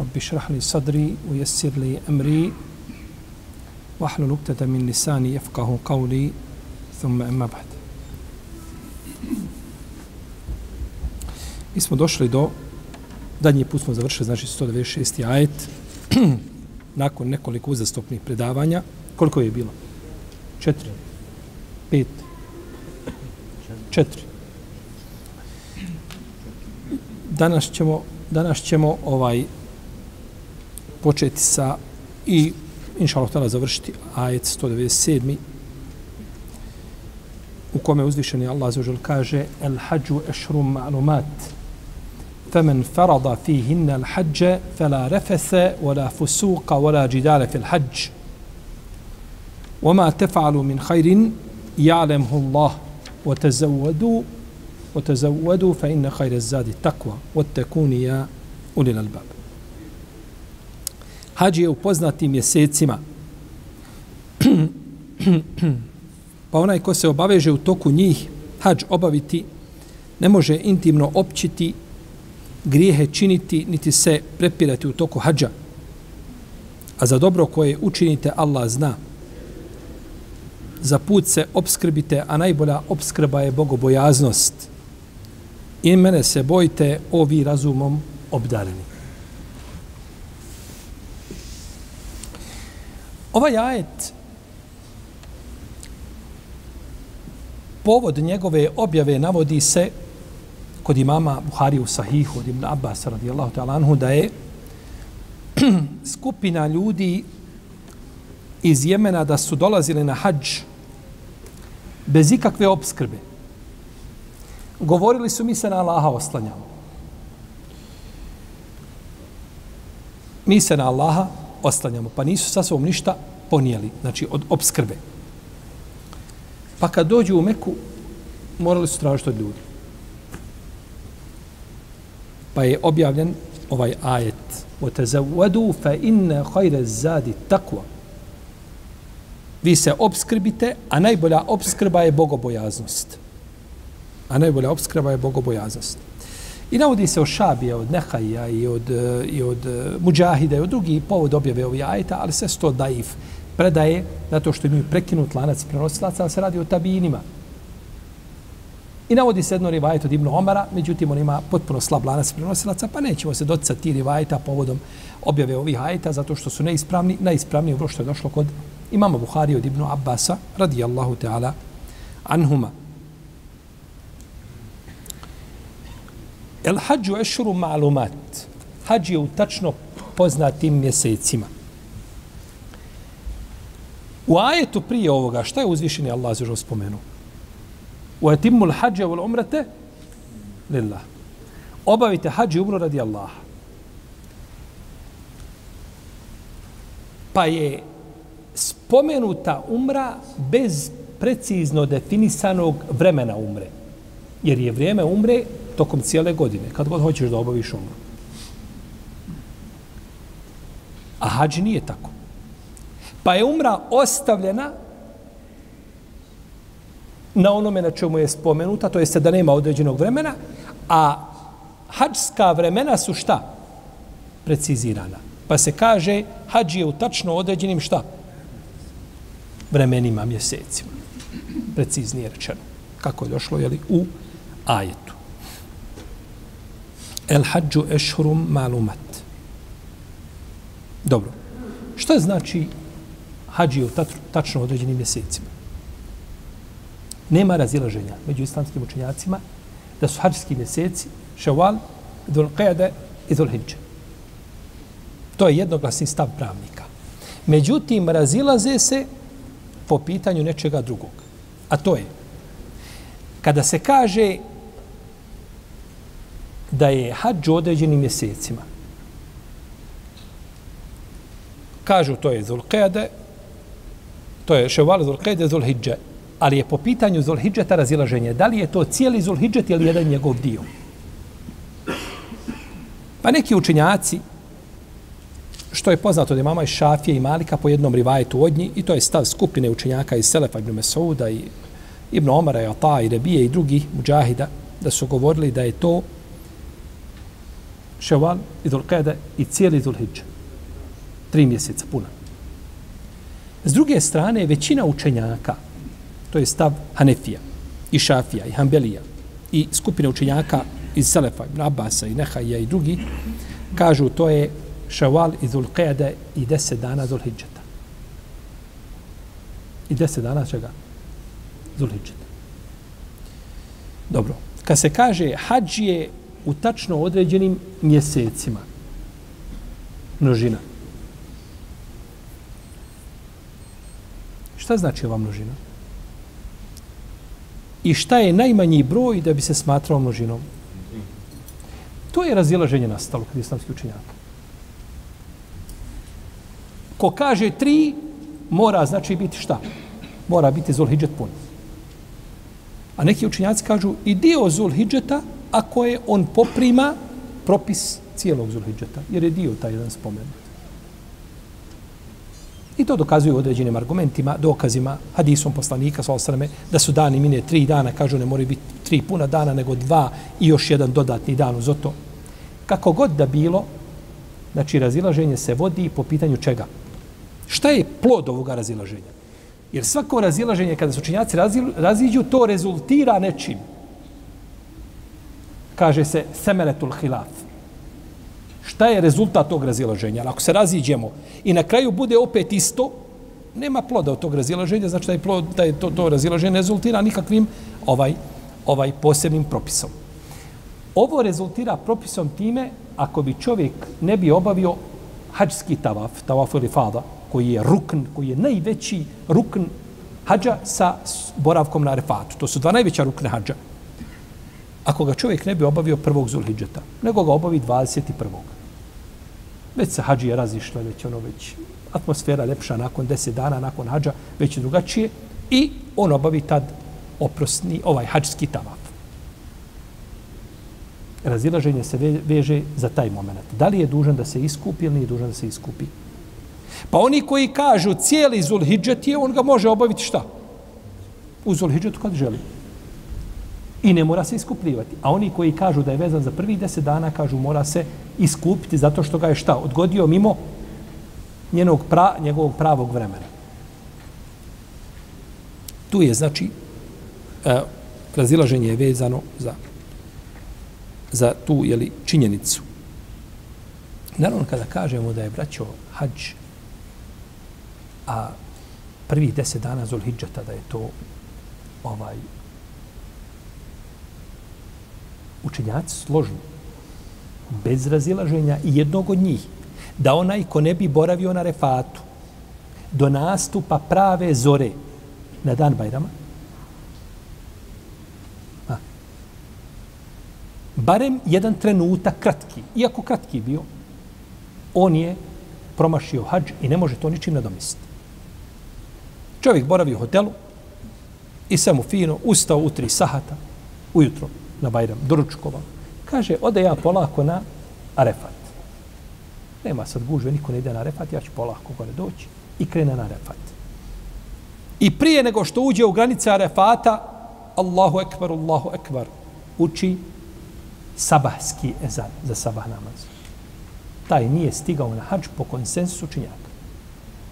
رب اشرح لي صدري ويسر لي أمري واحلل عقدة من لساني يفقه قولي ثم أما بعد Mi smo došli do, danji put smo završili, znači 196. ajet, nakon nekoliko uzastopnih predavanja. Koliko je bilo? Četiri? Pet? Četiri. Danas ćemo, danas ćemo ovaj početi sa i inša Allah završiti ajet 197. u kome uzvišeni Allah zaođel kaže El hađu ešrum ma'lumat فمن فرض فيهن الحج فلا رفث ولا فسوق ولا جدال في الحج وما تفعل من خير يعلمه الله وتزودوا وتزودوا فإن خير الزاد التقوى واتقون يا أولي الألباب Hađi je u poznatim mjesecima. pa onaj ko se obaveže u toku njih, hađ obaviti, ne može intimno općiti, grijehe činiti, niti se prepirati u toku hađa. A za dobro koje učinite, Allah zna. Za put se obskrbite, a najbolja obskrba je bogobojaznost. I mene se bojte, ovi razumom obdareni. Ovaj ajet povod njegove objave navodi se kod imama Buhari u Sahihu od Ibn Abbas radijallahu ta'ala anhu da je skupina ljudi iz Jemena da su dolazili na hađ bez ikakve obskrbe. Govorili su mi se na Allaha oslanjamo. Mi se na Allaha oslanjamo, pa nisu sa sobom ništa ponijeli, znači od obskrbe. Pa kad dođu u Meku, morali su tražiti od ljudi. Pa je objavljen ovaj ajet. وَتَزَوَّدُوا فَإِنَّ خَيْرَ الزَّادِ تَقْوَ Vi se obskrbite, a najbolja obskrba je bogobojaznost. A najbolja obskrba je bogobojaznost. I navodi se o Šabija, od Nehaja i od, e, i od e, Mujahida i od drugih povod objave ovih ajeta, ali sve sto daif predaje, zato što imaju prekinut lanac prenosilaca, ali se radi o tabinima. I navodi se jedno rivajet od Ibnu Omara, međutim on ima potpuno slab lanac prenosilaca, pa nećemo se docati ti rivajeta povodom objave ovih ajeta, zato što su neispravni, najispravniji u ono što je došlo kod imama Buhari od Ibnu Abbasa, radijallahu ta'ala, anhuma. El hađu ešuru ma'lumat. Hađ je u tačno poznatim mjesecima. U ajetu prije ovoga, šta je uzvišeni Allah zažao spomenuo? U etimu l-hađe u l-umrate lillah. Obavite hađ i umru radi Allaha. Pa je spomenuta umra bez precizno definisanog vremena umre. Jer je vrijeme umre tokom cijele godine, kad god hoćeš da obaviš umru. A hađ nije tako. Pa je umra ostavljena na onome na čemu je spomenuta, to jeste da nema određenog vremena, a hađska vremena su šta? Precizirana. Pa se kaže, hađ je u tačno određenim šta? Vremenima, mjesecima. Preciznije rečeno. Kako je došlo, jeli, u ajetu. El hađu ešhurum malumat. Dobro. Šta znači hađi u tačno određenim mjesecima? Nema razilaženja među islamskim učenjacima da su hađski mjeseci ševal, dhul qede i dhul hijđe. To je jednoglasni stav pravnika. Međutim, razilaze se po pitanju nečega drugog. A to je, kada se kaže da je hađ u određenim mjesecima, kažu to je Zulqede, to je Ševal Zulqede Zulhidže, ali je po pitanju Zulhidžeta razilaženje. Da li je to cijeli Zulhidžet ili jedan njegov dio? Pa neki učenjaci, što je poznato da imamo i Šafije i Malika po jednom rivajetu od njih, i to je stav skupine učenjaka iz Selefa ibn Mesouda i Ibn Omara i Ata i Rebije i drugih muđahida, da su govorili da je to Ševal i Dulqede i cijeli Dulhidž. Tri mjeseca puna. S druge strane, većina učenjaka, to je stav Hanefija i Šafija i Hanbelija i skupine učenjaka iz Selefa, Ibn Abasa, i Nehaja i drugi, kažu to je Ševal i Dulqede i deset dana Dulhidžeta. I deset dana čega? Dulhidžeta. Dobro. Kad se kaže hađ je u tačno određenim mjesecima. Množina. Šta znači ova množina? I šta je najmanji broj da bi se smatrao množinom? To je razilaženje nastalo kod islamskih učenjaka. Ko kaže tri, mora znači biti šta? Mora biti Zulhidžet pun. A neki učenjaci kažu i dio Zulhidžeta ako je on poprima propis cijelog Zulhidžeta, jer je dio taj jedan spomenut. I to dokazuju određenim argumentima, dokazima, hadisom poslanika, sa osrame, da su dani mine tri dana, kažu ne moraju biti tri puna dana, nego dva i još jedan dodatni dan uz to. Kako god da bilo, znači razilaženje se vodi po pitanju čega? Šta je plod ovoga razilaženja? Jer svako razilaženje, kada su činjaci raziđu, to rezultira nečim kaže se semeretul hilaf. Šta je rezultat tog razilaženja? Ako se raziđemo i na kraju bude opet isto, nema ploda od tog razilaženja, znači da je, plod, da je to, to razilaženje rezultira nikakvim ovaj ovaj posebnim propisom. Ovo rezultira propisom time ako bi čovjek ne bi obavio hađski tavaf, tavaf ili fada, koji je rukn, koji je najveći rukn hađa sa boravkom na refatu. To su dva najveća rukne hađa ako ga čovjek ne bi obavio prvog Zulhidžeta, nego ga obavi 21. Već se hađije razišle, već ono već atmosfera lepša nakon 10 dana, nakon hađa, već je drugačije i on obavi tad oprosni, ovaj hađski tavaf. Razilaženje se veže za taj moment. Da li je dužan da se iskupi ili nije dužan da se iskupi? Pa oni koji kažu cijeli Zulhidžet je, on ga može obaviti šta? U Zulhidžetu kad želi. I ne mora se iskupljivati. A oni koji kažu da je vezan za prvi deset dana, kažu mora se iskupiti zato što ga je šta? Odgodio mimo njenog pra, njegovog pravog vremena. Tu je, znači, e, razilaženje je vezano za, za tu jeli, činjenicu. Naravno, kada kažemo da je braćo hađ, a prvih deset dana Zulhidžeta, da je to ovaj učenjaci složni, bez razilaženja i jednog od njih, da onaj ko ne bi boravio na refatu do nastupa prave zore na dan Bajrama, a, barem jedan trenutak kratki, iako kratki bio, on je promašio hađ i ne može to ničim nadomisliti. Čovjek boravi u hotelu i samo fino ustao u tri sahata ujutro na Bajram, doručkoval. Kaže, ode ja polako na Arefat. Nema sad gužve, niko ne ide na Arefat, ja ću polako gore doći i krene na Arefat. I prije nego što uđe u granice Arefata, Allahu ekber, Allahu ekber, uči sabahski ezan za sabah namaz. Taj nije stigao na hađ po konsensusu činjaka.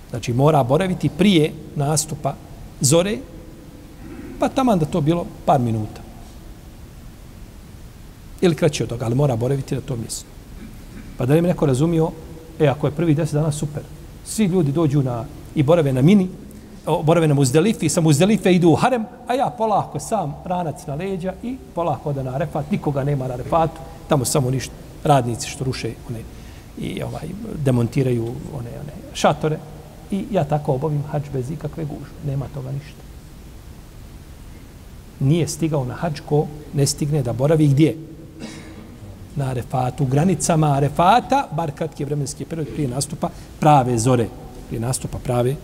Znači, mora boraviti prije nastupa zore, pa taman da to bilo par minuta. Ili kraći od toga, ali mora boraviti na tom mjestu. Pa da li mi neko razumio, e, ako je prvi deset dana, super. Svi ljudi dođu na, i borave na mini, borave na muzdelifi, sa muzdelife idu u harem, a ja polako sam ranac na leđa i polako da na arefat, nikoga nema na arefatu, tamo samo ništa, radnici što ruše one, i ovaj, demontiraju one, one šatore i ja tako obavim hađ bez ikakve gužve, nema toga ništa. Nije stigao na hađ ko ne stigne da boravi gdje? Na Arefatu, u granicama Arefata, bar kratki vremenski period prije nastupa, prave zore. prije nastupa prave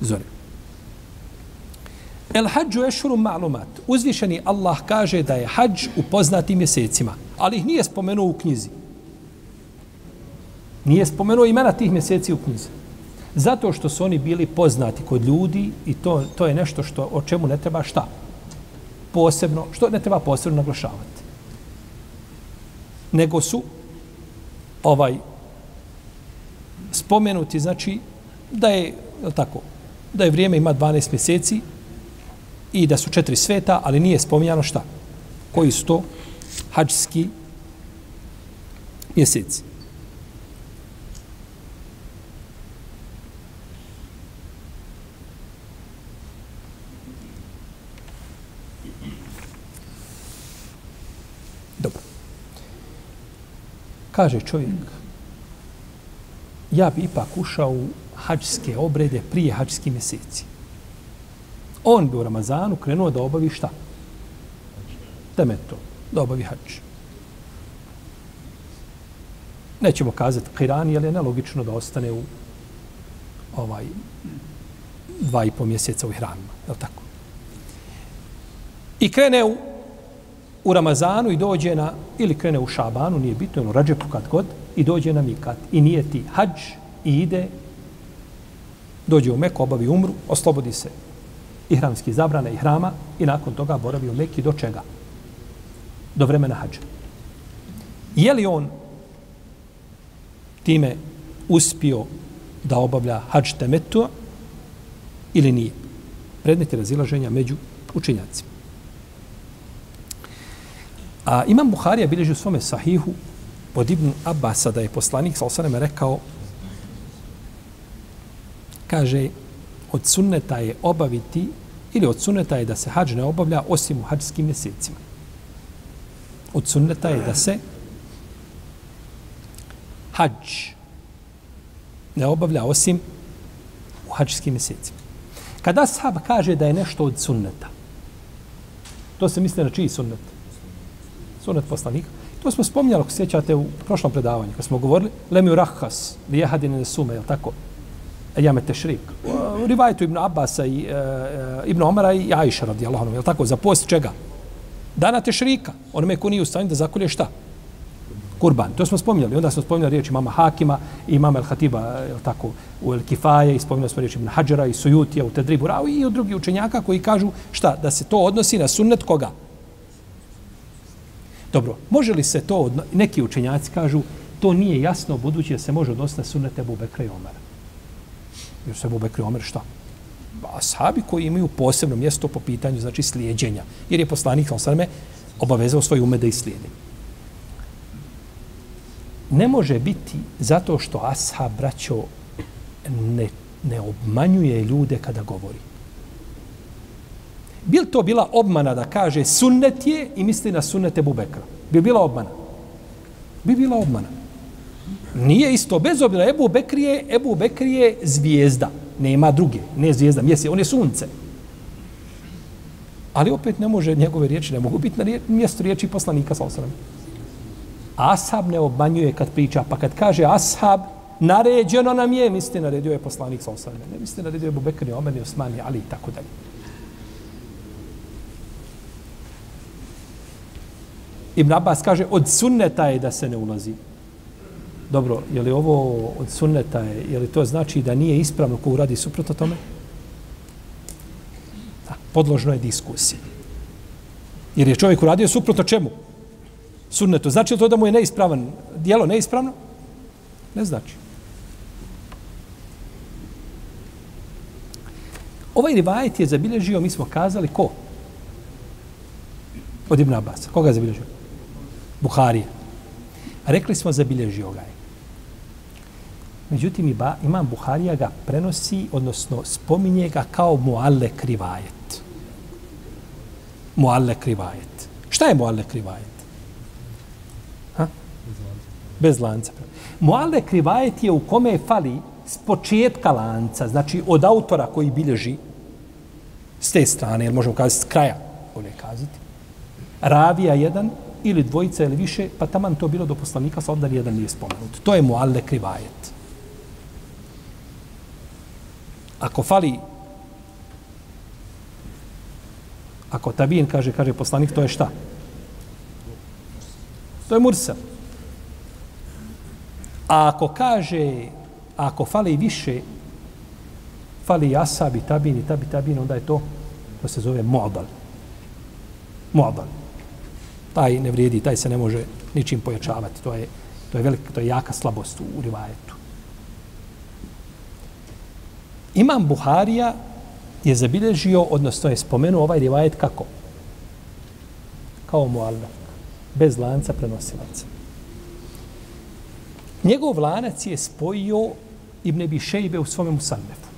zore. El hađu ešuru ma'lumat. Uzvišeni Allah kaže da je hađ u poznatim mjesecima, ali ih nije spomenuo u knjizi. Nije spomenuo imena tih mjeseci u knjizi. Zato što su oni bili poznati kod ljudi i to, to je nešto što o čemu ne treba šta? Posebno, što ne treba posebno naglašavati. Nego su ovaj spomenuti, znači, da je, tako, da je vrijeme ima 12 mjeseci i da su četiri sveta, ali nije spominjano šta. Koji su to hađski mjeseci. Kaže čovjek, ja bi ipak ušao u hađske obrede prije hađski mjeseci. On bi u Ramazanu krenuo da obavi šta? Temeto, da obavi hađ. Nećemo kazati kirani, ali je nelogično da ostane u ovaj dva i po mjeseca u hramima. Je tako? I krene u, u Ramazanu i dođe na, ili krene u Šabanu, nije bitno, u Rađepu kad god, i dođe na Mikat. I nije ti hađ i ide, dođe u Meku, obavi umru, oslobodi se ihramski zabrane i hrama i nakon toga boravi u Mekki do čega? Do vremena hađa. Je li on time uspio da obavlja hađ temetu ili nije? Predmet je razilaženja među učenjacima. A Imam Buharija bilježi u svome sahihu od Ibn Abbasa da je poslanik sa osaneme rekao kaže od sunneta je obaviti ili od sunneta je da se hađ ne obavlja osim u hađskim mjesecima. Od sunneta je da se hađ ne obavlja osim u hađskim mjesecima. Kada sahab kaže da je nešto od sunneta, to se misli na čiji sunnet? Sunet poslanika. To smo spominjali, ako sjećate, u prošlom predavanju, kad smo govorili, lemju rahas, li jehadine ne sume, je tako? Ejame tešrik. U rivajetu Ibn Abasa i e, e, Ibn Omara i Ajša radijallahu anhu, je tako? Za post čega? Dana tešrika. Onome ko nije u stanju da zakolje šta? Kurban. To smo spominjali. Onda smo spominjali riječi mama Hakima i mama El Hatiba, je tako? U El Kifaje i spominjali smo riječi Ibn Hadžara i Sujutija u Tedribu Rao i u drugi učenjaka koji kažu šta? Da se to odnosi na sunnet koga? Dobro, može li se to, odno... neki učenjaci kažu, to nije jasno budući da se može odnositi na sunnet Ebu Bekra i Omara. Jer se Bubekri Omer šta? Pa, ashabi koji imaju posebno mjesto po pitanju, znači slijedjenja. Jer je poslanik, on obavezao svoj ume da islijedi. Ne može biti zato što ashab, braćo, ne, ne obmanjuje ljude kada govori. Bil to bila obmana da kaže sunnet je i misli na sunnete Bubekra? Bi bila obmana? Bi bila obmana. Nije isto, bez obzira, Ebu Bekrije, Ebu Bekrije zvijezda. Nema druge, ne zvijezda, mjesec, on je sunce. Ali opet ne može njegove riječi, ne mogu biti na rije, mjestu riječi poslanika sa osram. Ashab ne obmanjuje kad priča, pa kad kaže ashab, naređeno nam je, misli naredio je poslanik sa osram. Ne misli naredio je Ebu Bekrije, Omer, Osman, Ali i tako dalje. Ibn Abbas kaže, od sunneta je da se ne ulazi dobro, je li ovo od sunneta, je li to znači da nije ispravno ko uradi suprotno tome? Da, podložno je diskusija. Jer je čovjek uradio suprotno čemu? Sunnetu. Znači li to da mu je neispravan, dijelo neispravno? Ne znači. Ovaj rivajet je zabilježio, mi smo kazali, ko? Od Ibn Abbas. Koga je zabilježio? Buharije. Rekli smo, zabilježio ga je. Međutim, iba, imam Buharija ga prenosi, odnosno spominje ga kao mualle krivajet. Mualle krivajet. Šta je mualle krivajet? Ha? Bez lanca. Mualle krivajet je u kome fali s početka lanca, znači od autora koji bilježi s te strane, jer možemo kazati s kraja, bolje kazati, ravija jedan ili dvojica ili više, pa taman to bilo do poslanika, sa onda nijedan nije spomenut. To je mualle krivajet. Ako fali Ako tabin kaže, kaže poslanik, to je šta? To je mursel. A ako kaže, ako fali više, fali asabi, tabin i tabi, tabin, onda je to, to se zove mu'dal. Mu'dal. Taj ne vrijedi, taj se ne može ničim pojačavati. To je, to je velika, to je jaka slabost u, u rivajetu. Imam Buharija je zabilježio, odnosno je spomenuo ovaj rivajet kako? Kao muallak. Bez lanca prenosilaca. Njegov lanac je spojio Ibn Ebi Šejbe u svome musannefu.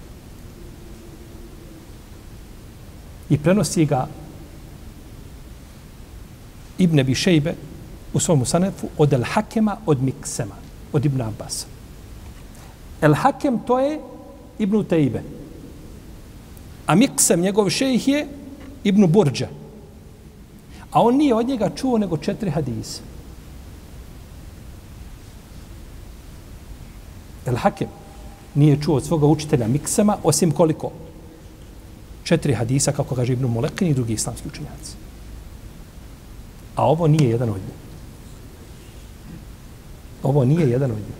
I prenosi ga Ibn Abi Šejbe u svom sanefu od El Hakema, od Miksema, od Ibn Abbas. El Hakem to je Ibn Tejbe. A Miksem, njegov šejh je Ibn Burđa. A on nije od njega čuo nego četiri hadise. El Hakem nije čuo od svoga učitelja Miksema, osim koliko? Četiri hadisa, kako kaže Ibn Molekin i drugi islamski učenjaci. A ovo nije jedan od njih. Ovo nije jedan od njih.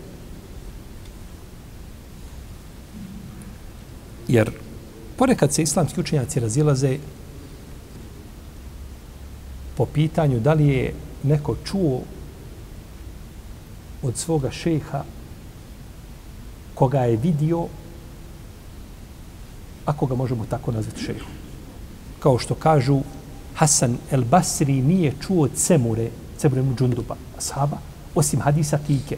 Jer Ponekad se islamski učenjaci razilaze po pitanju da li je neko čuo od svoga šeha koga je vidio ako ga možemo tako nazvati šehom. Kao što kažu Hasan el Basri nije čuo Cemure, Cemure mu džunduba, ashaba, osim hadisa Kike.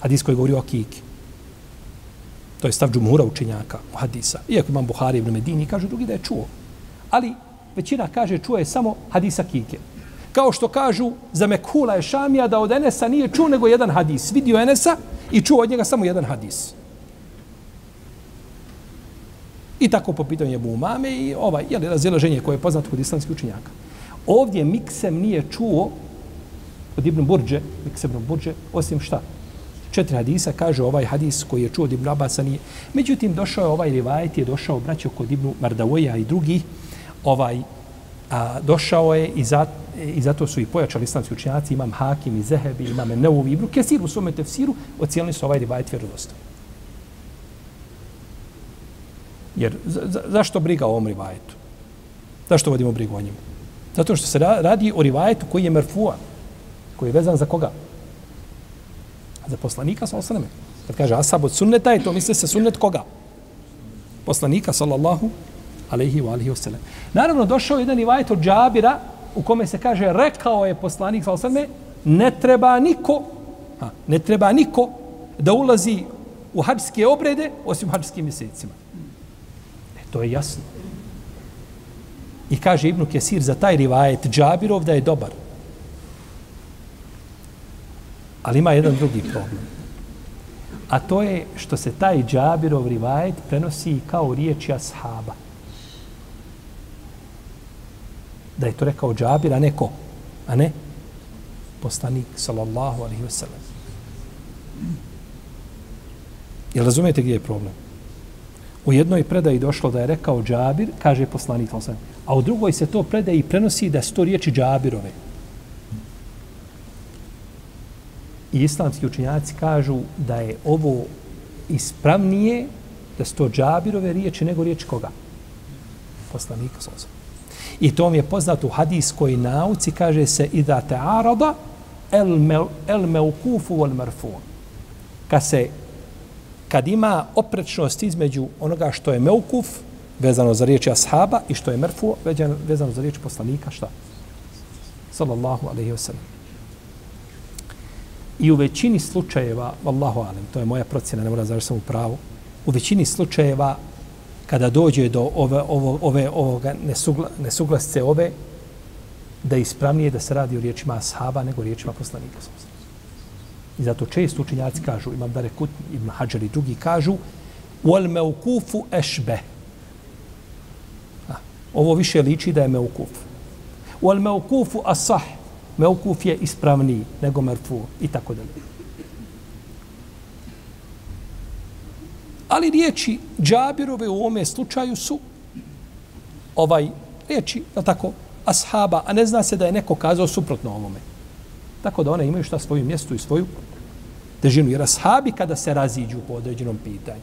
Hadis koji govori o Kike. To je stav džumhura učenjaka u hadisa. Iako imam Buhari ibn Medini, kažu drugi da je čuo. Ali većina kaže čuo je samo hadisa kike. Kao što kažu za Mekula je Šamija da od Enesa nije čuo nego jedan hadis. Vidio Enesa i čuo od njega samo jedan hadis. I tako po pitanju Ebu Umame i ovaj, jel, razilaženje koje je poznato kod islamskih učinjaka. Ovdje Miksem nije čuo od Ibn Burđe, Miksem Ibn Burđe, osim šta? četiri hadisa, kaže ovaj hadis koji je čuo od Ibn Abasa nije. Međutim, došao je ovaj rivajet, je došao braćo kod Ibn Mardavoja i drugi, ovaj, a, došao je i, za, i zato su i pojačali islamski učenjaci, imam Hakim i Zehebi, imam Neuvi, Ibn Kesir u svome tefsiru, ocijelili su ovaj rivajet vjerodostojno. Jer za, za, zašto briga o ovom rivajetu? Zašto vodimo brigu o njemu? Zato što se radi o rivajetu koji je merfua, koji je vezan za koga? za poslanika sa osaname. Kad kaže asab od sunneta je to misle se sunnet koga? Poslanika sallallahu alaihi wa alihi wasallam. Naravno došao jedan rivajet od džabira u kome se kaže rekao je poslanik sallallahu alaihi ne treba niko ha, ne treba niko da ulazi u hađske obrede osim hađskim mjesecima. To je jasno. I kaže Ibnu Kesir za taj rivajet džabirov da je dobar. Ali ima jedan drugi problem. A to je što se taj džabirov rivajet prenosi kao riječi ashaba. Da je to rekao džabir, a ne ko? A ne? Poslanik, sallallahu alaihi wasallam. Jel razumijete gdje je problem? U jednoj predaji došlo da je rekao džabir, kaže poslanik, sallallahu a u drugoj se to predaji prenosi da su to riječi džabirove. I islamski učinjaci kažu da je ovo ispravnije da sto džabirove riječi nego riječi koga? Poslanika Sosa. I to mi je poznato u hadijskoj nauci, kaže se i da te arada el, me, el meukufu vol marfu. Kad se kad ima oprečnost između onoga što je meukuf, vezano za riječi ashaba, i što je merfu, vezano za riječi poslanika, šta? Sallallahu alaihi wa sallam. I u većini slučajeva, Allahu alem, to je moja procjena, ne mora završi sam u pravu, u većini slučajeva kada dođe do ove, ovo, ove, ovoga nesugla, nesuglasice ove, da je ispravnije da se radi o riječima ashaba nego riječima poslanika. I zato često učenjaci kažu, imam Dare Kut, Ibn Hajar i drugi kažu, wal meukufu ešbe. Ovo više liči da je meukuf. Wal meukufu asah meukuf je ispravniji nego merfu i tako dalje. Ali riječi Džabirove u ovome slučaju su ovaj riječi, je tako, ashaba, a ne zna se da je neko kazao suprotno ovome. Tako da one imaju šta svoju mjestu i svoju težinu. Jer ashabi kada se raziđu po određenom pitanju,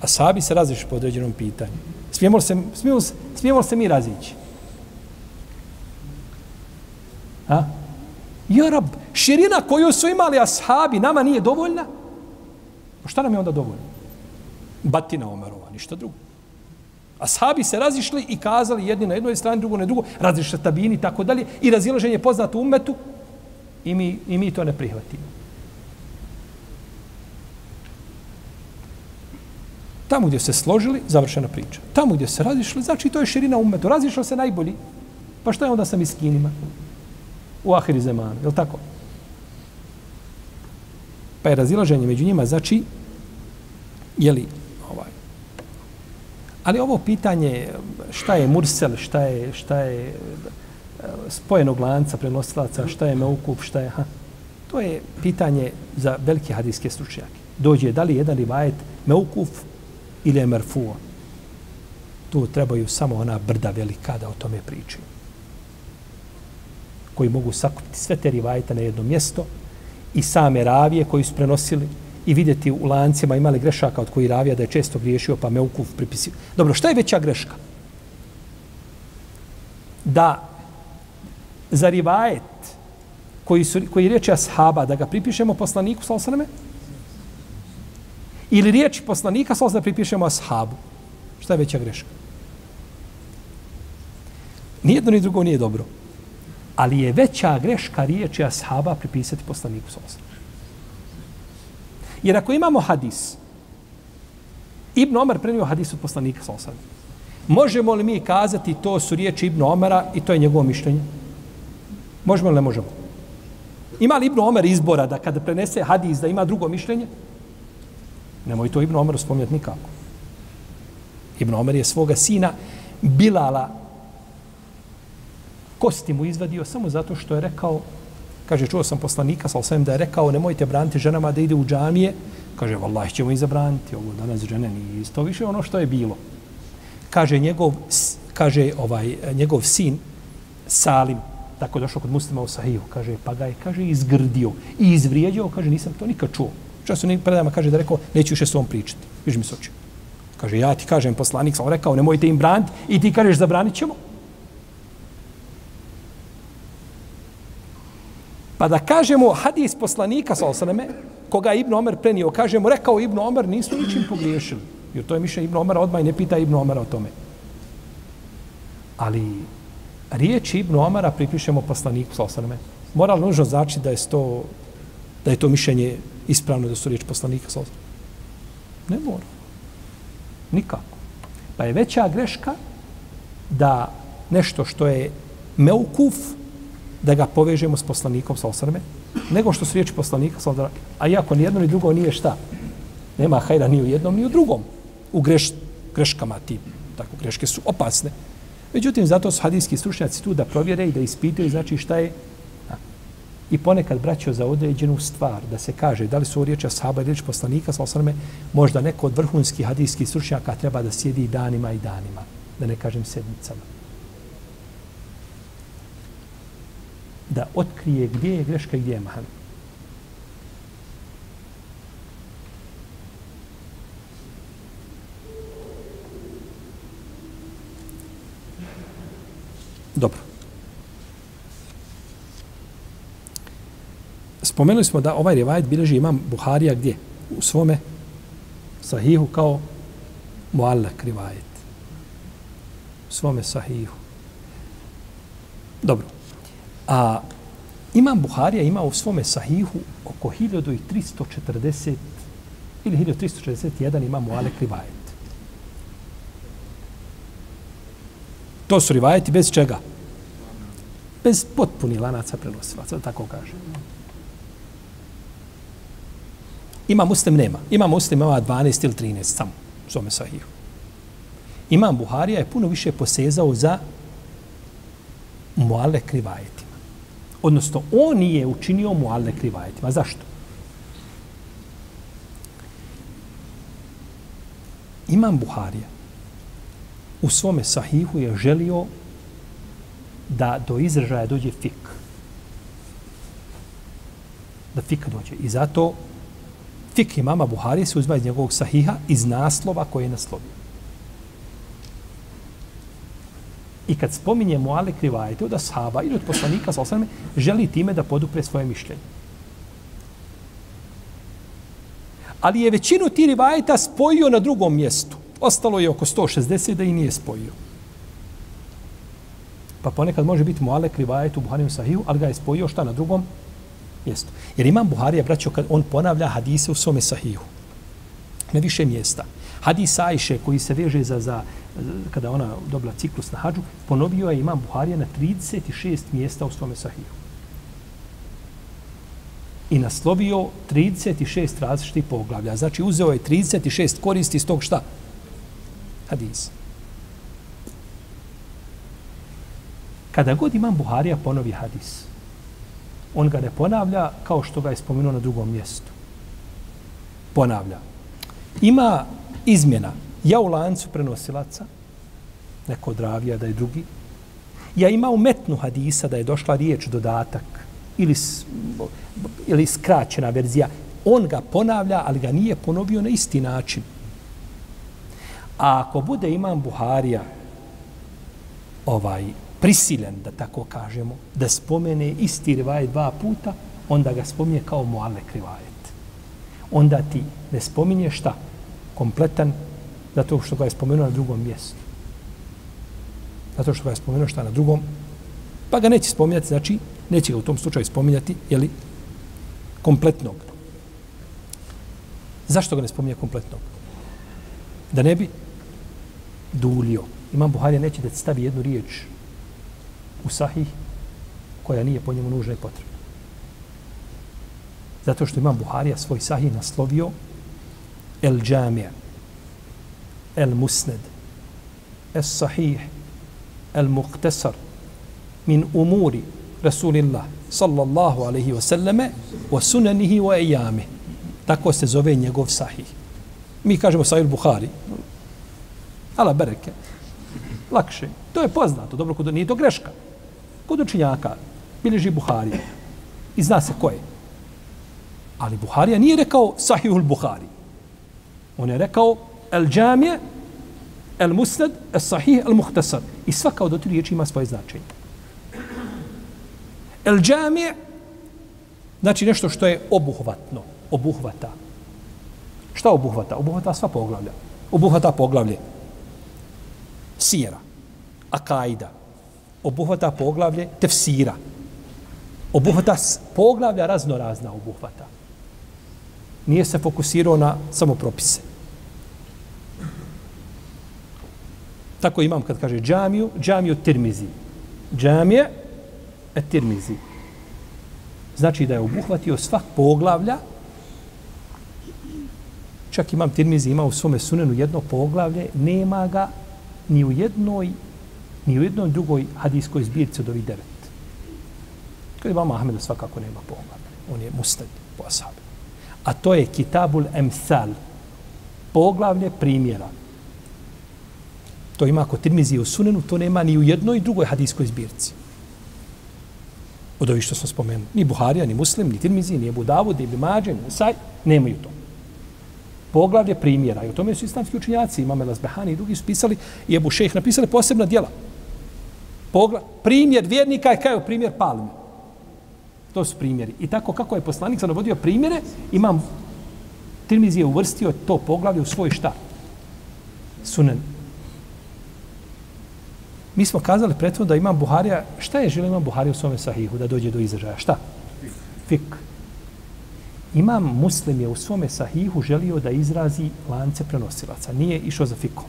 ashabi se raziđu po određenom pitanju, smijemo li se, smijemo, smijemo li se mi razići? A? Ja rab, širina koju su imali ashabi nama nije dovoljna? Pa šta nam je onda dovoljno? Batina Omerova, ništa drugo. Ashabi se razišli i kazali jedni na jednoj strani, drugo na drugo, razišli tabini i tako dalje, i razilaženje poznato umetu, i mi, i mi to ne prihvatimo. Tamo gdje se složili, završena priča. Tamo gdje se razišli, znači to je širina umetu. Razišlo se najbolji. Pa što je onda sa miskinima? U ahiri zemana, je li tako? Pa je razilaženje među njima, znači, je li, ali ovo pitanje šta je mursel, šta je, šta je eh, spojenog lanca prenosilaca, šta je meukup, šta je, ha, to je pitanje za velike hadijske stručnjake. Dođe da li jedan rivajet meukuf ili je merfuo. Tu trebaju samo ona brda velika da o tome pričaju koji mogu sakupiti sve te rivajete na jedno mjesto i same ravije koji su prenosili i vidjeti u lancima imali grešaka od koji ravija da je često griješio pa me ukuf pripisio. Dobro, šta je veća greška? Da za rivajet koji, su, koji riječi ashaba da ga pripišemo poslaniku sa osaname ili riječi poslanika sa da pripišemo ashabu. Šta je veća greška? Nijedno ni drugo nije dobro. Ali je veća greška riječi ashaba pripisati poslaniku sa Jer ako imamo hadis, Ibn Omar prenio hadis od poslanika sa Možemo li mi kazati to su riječi Ibn Omara i to je njegovo mišljenje? Možemo li ne možemo? Ima li Ibn Omar izbora da kada prenese hadis da ima drugo mišljenje? Nemoj to Ibn Omar spomnjati nikako. Ibn Omar je svoga sina Bilala kosti mu izvadio samo zato što je rekao, kaže, čuo sam poslanika, sal sam da je rekao, nemojte braniti ženama da ide u džamije, kaže, vallaj, ćemo i zabraniti ovo, danas žene nije isto više ono što je bilo. Kaže, njegov, kaže, ovaj, njegov sin, Salim, tako došao kod muslima u Sahiju, kaže, pa ga je, kaže, izgrdio i izvrijedio, kaže, nisam to nikad čuo. Čas su predama, kaže, da rekao, neću više s ovom pričati. Viš mi se oči. Kaže, ja ti kažem, poslanik sam rekao, nemojte im braniti i ti kažeš, zabranit ćemo. Pa da kažemo hadis poslanika sa osaname, koga je Ibn Omer prenio, kažemo, rekao Ibn Omer, nisu ničim pogriješili. Jer to je mišljenje Ibn Omera, odmah i ne pita Ibn Omera o tome. Ali riječ Ibn Omera pripišemo poslaniku sa osaname. Mora nužno znači da je to, da je to mišljenje ispravno da su riječ poslanika sa osaname? Ne mora. Nikako. Pa je veća greška da nešto što je meukuf, da ga povežemo s poslanikom sa osrme, nego što su riječi poslanika sa osrme. A iako ni jedno ni drugo nije šta, nema hajra ni u jednom ni u drugom, u greš, greškama ti, tako greške su opasne. Međutim, zato su hadijski stručnjaci tu da provjere i da ispitaju, znači šta je I ponekad braćo za određenu stvar, da se kaže da li su riječi ashaba ili riječi poslanika, sa osrme, možda neko od vrhunskih hadijskih stručnjaka treba da sjedi danima i danima, da ne kažem sedmicama. Da otkrije gdje je greška i gdje je mahal. Dobro. Spomenuli smo da ovaj rivajet bilježi imam Buharija gdje? U svome sahihu kao muallak rivajet. U svome sahihu. Dobro. A Imam Buharija ima u svome sahihu oko 1340 ili 1341 ima mu Alek Rivajet. To su rivajeti bez čega? Bez potpuni lanaca prenosilaca, tako kaže. Ima muslim, nema. Ima muslim, ima 12 ili 13 samo u svome sahihu. Imam Buharija je puno više posezao za mualek rivajeti. Odnosno, on nije učinio mu alne krivajetima. Zašto? Imam Buharija u svome sahihu je želio da do izražaja dođe fik. Da fik dođe. I zato fik imama Buharije se uzma iz njegovog sahiha iz naslova koje je naslovio. I kad spominje Mu'ale krivajete od ashaba ili od poslanika, sa osvrame, želi time da podupre svoje mišljenje. Ali je većinu ti rivajeta spojio na drugom mjestu. Ostalo je oko 160 da i nije spojio. Pa ponekad može biti Mu'ale krivajet u Buhariju sahiju, ali ga je spojio šta na drugom mjestu. Jer imam Buharija, braćo, kad on ponavlja hadise u svome sahiju. Na više mjesta. Hadis Ajše koji se veže za, za kada ona dobila ciklus na hađu, ponovio je imam Buharija na 36 mjesta u svome sahiju. I naslovio 36 različitih poglavlja. Znači uzeo je 36 koristi iz tog šta? Hadis. Kada god imam Buharija ponovi hadis, on ga ne ponavlja kao što ga je spomenuo na drugom mjestu. Ponavlja. Ima izmjena. Ja u lancu prenosilaca, neko od ravija da je drugi. Ja ima u metnu hadisa da je došla riječ, dodatak ili, ili skraćena verzija. On ga ponavlja, ali ga nije ponovio na isti način. A ako bude imam Buharija ovaj prisilen, da tako kažemo, da spomene isti rivajet dva puta, onda ga spominje kao mualek rivajet. Onda ti ne spominje šta? kompletan zato što ga je spomenuo na drugom mjestu. Zato što ga je spomenuo šta na drugom, pa ga neće spominjati, znači neće ga u tom slučaju spominjati, jeli, kompletnog. Zašto ga ne spominje kompletnog? Da ne bi dulio. Imam Buharija neće da stavi jednu riječ u sahih koja nije po njemu nužna i potrebna. Zato što imam Buharija svoj sahih naslovio el musned es sahih el muktesar min umuri Rasulillah sallallahu alaihi wa sallame wa sunanihi wa ejami tako se zove njegov sahih. Mi kažemo sahih Buhari. ala bereke. Lakše, to je poznato. Dobro, kod, nije to greška. Kod učinjaka bileži Buhari. i zna se ko je. Ali Buharija nije rekao sahih Buhari. on je rekao el džamije, el musnad, el sahih, el muhtasar. I svaka od otri riječi ima svoje značenje. El džamije, znači nešto što je obuhvatno, obuhvata. Šta obuhvata? Obuhvata sva poglavlja. Obuhvata poglavlje sijera, akaida, obuhvata poglavlje tefsira, obuhvata poglavlja razno razna obuhvata nije se fokusirao na samo propise. Tako imam kad kaže džamiju, džamiju tirmizi. Džamije et tirmizi. Znači da je obuhvatio svak poglavlja. Čak imam tirmizi, ima u svome sunenu jedno poglavlje, nema ga ni u jednoj ni u jednoj drugoj hadijskoj zbirci od ovih devet. Kad imam Ahmeda svakako nema poglavlja. On je mustad po asabi a to je Kitabul Emsal, poglavlje primjera. To ima kod Tirmizi u Sunenu, to nema ni u jednoj drugoj hadijskoj zbirci. Od ovih što smo spomenuli. Ni Buharija, ni Muslim, ni Tirmizi, ni Ebu Davud, ni Bimađe, ni Saj, nemaju to. Poglavlje primjera. I o tome su islamski učinjaci, imam El Azbehani i drugi su pisali, i Ebu Šejh napisali posebna dijela. Pogla, primjer vjernika je kao primjer palme. To su primjeri. I tako kako je poslanik sam navodio primjere, imam Tirmizi je uvrstio to poglavlje u svoj šta? Sunen. Mi smo kazali prethodno da imam Buharija, šta je želio imam Buharija u svome sahihu da dođe do izražaja? Šta? Fik. Imam muslim je u svome sahihu želio da izrazi lance prenosilaca. Nije išao za fikom.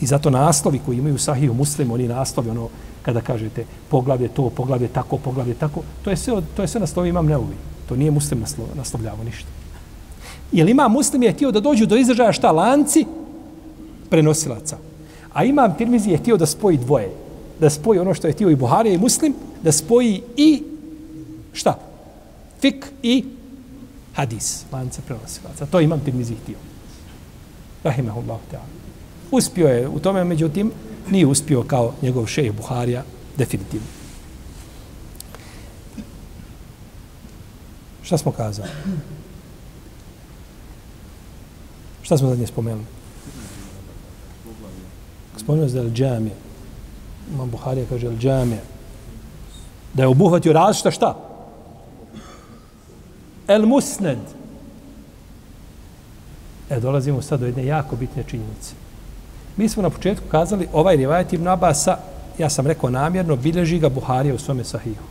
I zato naslovi koji imaju sahihu muslim, oni naslovi, ono, kada kažete poglavlje to, poglavlje tako, poglavlje tako, to je sve, to je sve naslovi imam neuvi. To nije muslim naslov, naslovljavo ništa. Jel ima muslim je htio da dođu do izražaja šta lanci prenosilaca. A imam tirmizi je htio da spoji dvoje. Da spoji ono što je htio i Buhari i muslim, da spoji i šta? Fik i hadis, lance prenosilaca. To imam Tirmizi htio. Rahimahullahu ta'ala. Uspio je u tome, međutim, nije uspio kao njegov šejh Buharija, definitivno. Šta smo kazali? Šta smo zadnje spomenuli? Spomenuo se da je džami. Imam Buharija kaže el džami. Da je obuhvatio različita šta? El musned. E, dolazimo sad do jedne jako bitne činjenice. Mi smo na početku kazali ovaj rivajet Ibn Abasa, ja sam rekao namjerno, bilježi ga Buharija u svome sahihu.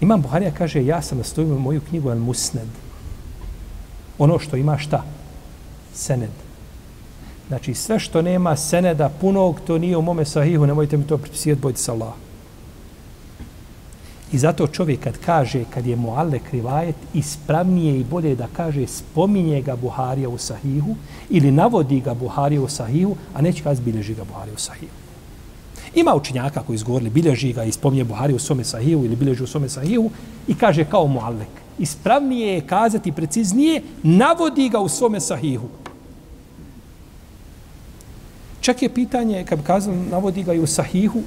Imam Buharija kaže, ja sam nastojio moju knjigu Al Musned. Ono što ima šta? Sened. Znači, sve što nema seneda punog, to nije u mome sahihu, nemojte mi to pripisijeti, bojte se Allah. I zato čovjek kad kaže, kad je muallek rivajet, ispravnije i bolje da kaže spominje ga Buharija u sahihu ili navodi ga Buharija u sahihu, a neće kazi bilježi ga Buharija u sahihu. Ima učinjaka koji izgovorili bilježi ga i spominje Buharija u svome sahihu ili bilježi u svome sahihu i kaže kao muallek. Ispravnije je kazati preciznije, navodi ga u svome sahihu. Čak je pitanje, kad bi kazali, navodi ga i u sahihu,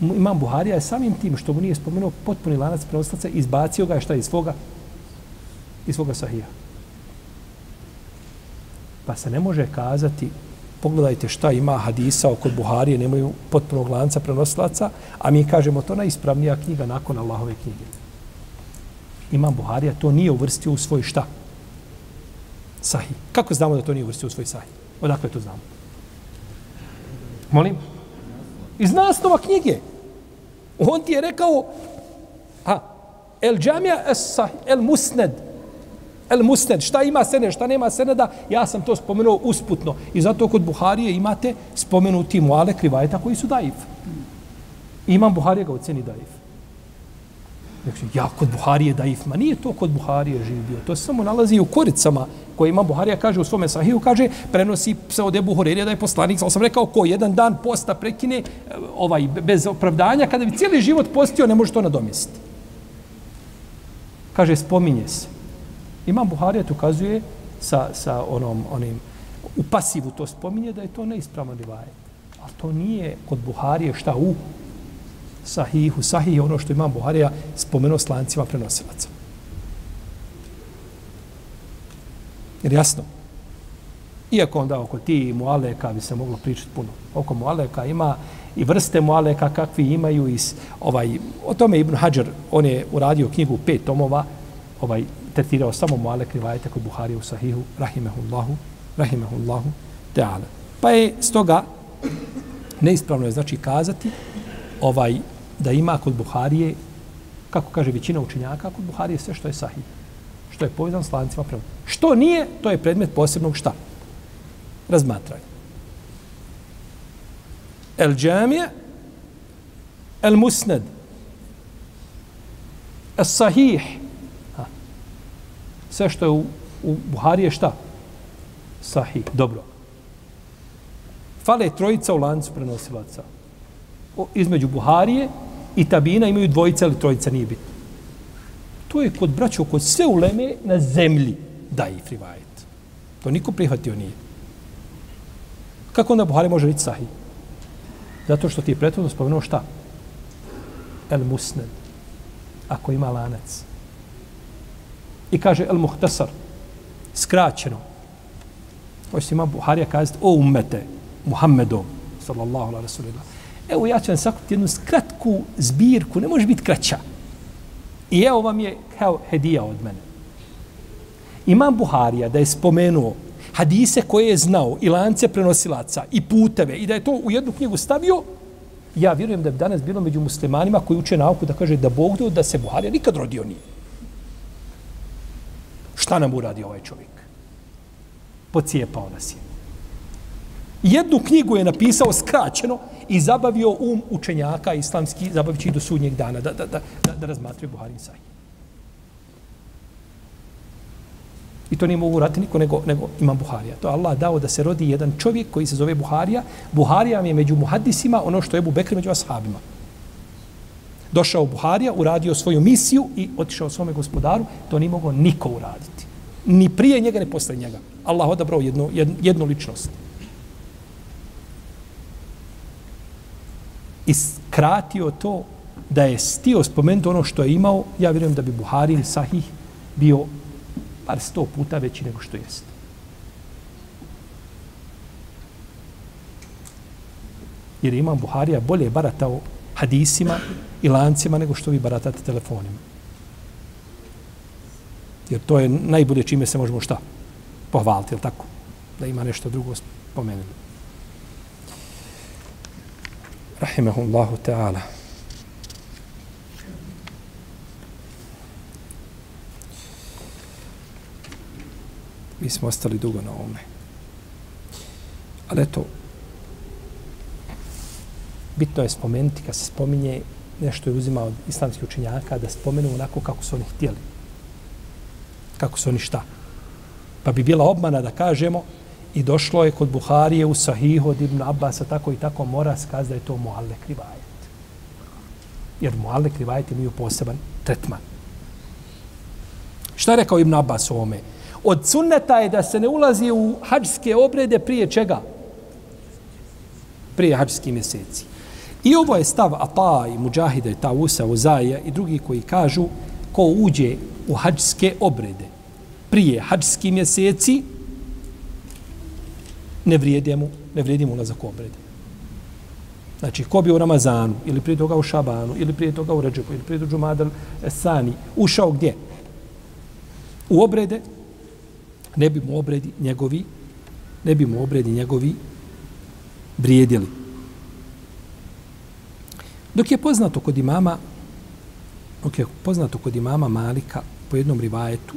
imam Buharija je samim tim što mu nije spomenuo potpuni lanac prenoslaca, izbacio ga je šta iz svoga, iz svoga sahija. Pa se ne može kazati, pogledajte šta ima hadisa oko Buharije, nemaju potpunog lanca prenoslaca, a mi kažemo to najispravnija knjiga nakon Allahove knjige. Imam Buharija to nije uvrstio u svoj šta? Sahih. Kako znamo da to nije uvrstio u svoj sahih? Odakle to znamo? Molim? Iz naslova knjige. On ti je rekao, a, el džamija es sahih, el musned, el musned, šta ima sene, šta nema seneda, ja sam to spomenuo usputno. I zato kod Buharije imate spomenuti muale krivajeta koji su daif. Imam Buharije ga oceni daif. Znači, ja kod Buharije daif, ma nije to kod Buharije živio, to se samo nalazi u koricama koje ima Buharija kaže u svome sahiju, kaže, prenosi se od Ebu Horeira da je poslanik, sam rekao, ko jedan dan posta prekine eh, ovaj, bez opravdanja, kada bi cijeli život postio, ne može to nadomjestiti. Kaže, spominje se. Imam Buharija tu ukazuje sa, sa onom, onim, u pasivu to spominje da je to neispravno rivajet. Ali to nije kod Buharije šta u sahihu. Sahih je ono što imam Buharija spomenuo s lancima prenosilaca. Jer jasno, iako onda oko ti mualeka bi se moglo pričati puno. Oko mualeka ima i vrste mualeka kakvi imaju iz ovaj o tome Ibn Hajar, on je uradio knjigu pet tomova ovaj tretirao samo mualek rivajete kod Buhari u Sahihu rahimehullahu rahimehullahu ta'ala pa je stoga neispravno je znači kazati ovaj da ima kod Buharije kako kaže većina učenjaka kod Buharije sve što je sahih što je povezan s lancima prema. Što nije, to je predmet posebnog šta? Razmatranje. El džamije, el musned, el sahih, ha. sve što je u, u Buhari je šta? Sahih, dobro. Fale trojica u lancu prenosilaca. O, između Buharije i Tabina imaju dvojica ili trojica, nije bitno to je kod braća, kod sve uleme na zemlji da i rivajet. To niko prihvatio nije. Kako onda Buhari može biti sahih? Zato što ti je prethodno spomenuo šta? El musned. Ako ima lanac. I kaže el muhtasar. Skraćeno. Hoće ima Buharija kazati o umete Muhammedom sallallahu alaihi wa sallam. Evo ja ću vam sakupiti jednu skratku zbirku. Ne može biti kraća. I evo vam je kao hedija od mene. Imam Buharija da je spomenuo hadise koje je znao i lance prenosilaca i puteve i da je to u jednu knjigu stavio, ja vjerujem da bi danas bilo među muslimanima koji uče nauku da kaže da Bog do da se Buharija nikad rodio nije. Šta nam uradi ovaj čovjek? Pocijepao nas je. Jednu knjigu je napisao skraćeno i zabavio um učenjaka islamski, zabavit do sudnjeg dana da, da, da, da, da razmatruje Buharin Sahih. I to nije mogu urati niko nego, nego imam Buharija. To je Allah dao da se rodi jedan čovjek koji se zove Buharija. Buharija je među muhadisima ono što je Ebu Bekr među ashabima. Došao Buharija, uradio svoju misiju i otišao svome gospodaru, to nije mogao niko uraditi. Ni prije njega, ni posle njega. Allah odabrao jednu, jednu, jednu ličnost. I skratio to da je stio spomenuti ono što je imao, ja vjerujem da bi Buharin sahih bio par sto puta veći nego što jeste. Jer imam Buharija bolje baratao hadisima i lancima nego što vi baratate telefonima. Jer to je najbolje čime se možemo šta? Pohvaliti, je tako? Da ima nešto drugo spomenuti rahimehullahu ta'ala. Mi smo ostali dugo na ovome. Ali eto, bitno je spomenuti kad se spominje nešto je uzimao od islamskih učenjaka da spomenu onako kako su oni htjeli. Kako su oni šta. Pa bi bila obmana da kažemo i došlo je kod Buharije u Sahih od Ibn Abbasa tako i tako mora skaz da je to Mualle Krivajet. Jer Mualle Krivajet imaju poseban tretman. Šta je rekao Ibn Abbas o ome? Od sunneta je da se ne ulazi u hađske obrede prije čega? Prije hađskih mjeseci. I ovo je stav Ata i Mujahida i Tausa, Uzaija i drugi koji kažu ko uđe u hađske obrede prije hađskih mjeseci ne vrijedi mu, ne vrijedi mu ulazak u obred. Znači, ko bi u Ramazanu, ili prije toga u Šabanu, ili prije toga u Ređepu, ili prije toga u Madal Sani, ušao gdje? U obrede, ne bi mu obredi njegovi, ne bi mu obredi njegovi vrijedili. Dok je poznato kod imama, dok je poznato kod imama Malika po jednom rivajetu,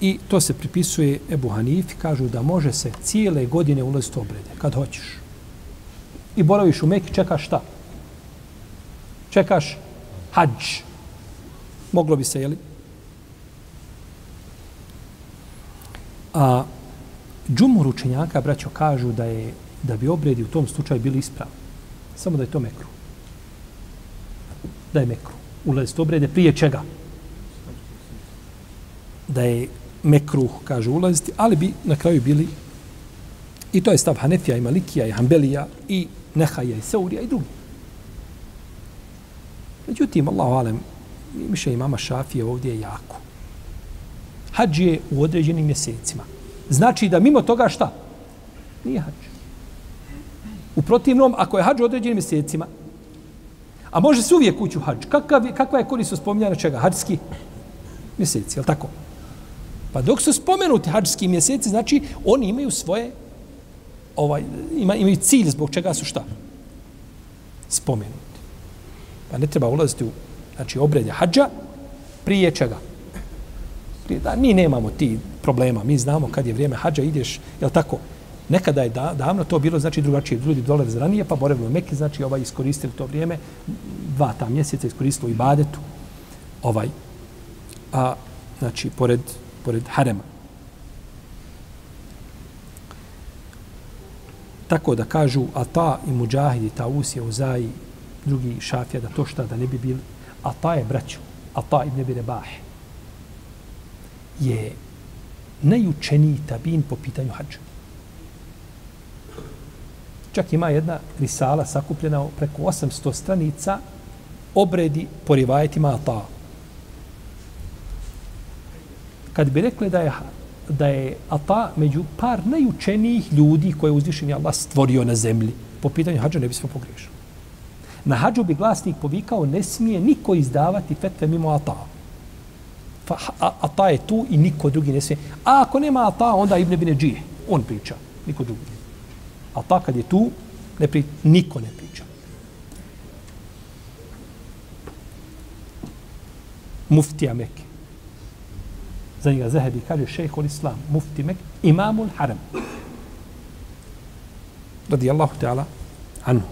i to se pripisuje Ebu Hanifi, kažu da može se cijele godine ulaziti u obrede, kad hoćeš. I boraviš u Meki, čekaš šta? Čekaš hađ. Moglo bi se, jeli? A džumur učenjaka, braćo, kažu da je da bi obredi u tom slučaju bili ispravni. Samo da je to mekru. Da je mekru. Ulaziti obrede prije čega? Da je mekruh, kaže, ulaziti, ali bi na kraju bili i to je stav Hanefija i Malikija i Hanbelija i Nehaja i Seurija i drugi. Međutim, Allahu alem, miše imama Šafije ovdje je jako. Hadž je u određenim mjesecima. Znači da mimo toga šta? Nije hadž. U protivnom, ako je hadž u određenim mjesecima, a može se uvijek ući u hadž, kakav, kakva je korist spominjana čega? Hadžski mjeseci, je li tako? Pa dok su spomenuti hađski mjeseci, znači oni imaju svoje, ovaj, ima, imaju cilj zbog čega su šta? Spomenuti. Pa ne treba ulaziti u znači, obredje hađa prije čega? Prije, da, mi nemamo ti problema, mi znamo kad je vrijeme hađa, ideš, je tako? Nekada je da, davno to bilo, znači drugačije, ljudi dolaze ranije, pa boravili u Mekke, znači ovaj iskoristili to vrijeme, dva ta mjeseca iskoristili i badetu, ovaj, a, znači, pored, pored harema. Tako da kažu Ata i Mujahid i Taus je Uzaji, drugi šafija, da to šta da ne bi bili. Ata je braću, Ata ibn Abi Rebah je najučeniji tabin po pitanju hađa. Čak ima jedna risala sakupljena preko 800 stranica obredi po rivajetima Ata kad bi rekli da je da je Ata među par najučenijih ljudi koje je uzvišen Allah stvorio na zemlji, po pitanju hađa ne bismo pogriješili. Na hađu bi glasnik povikao, ne smije niko izdavati fetve mimo Ata. Fa, a, ata je tu i niko drugi ne smije. A ako nema Ata, onda Ibn Bine Džije. On priča, niko drugi. Ata kad je tu, ne pri, niko ne priča. Muftija Mekke za njega Zahebi kaže šejhul islam, mufti mek, imamul haram. Radi Allahu ta'ala anhu.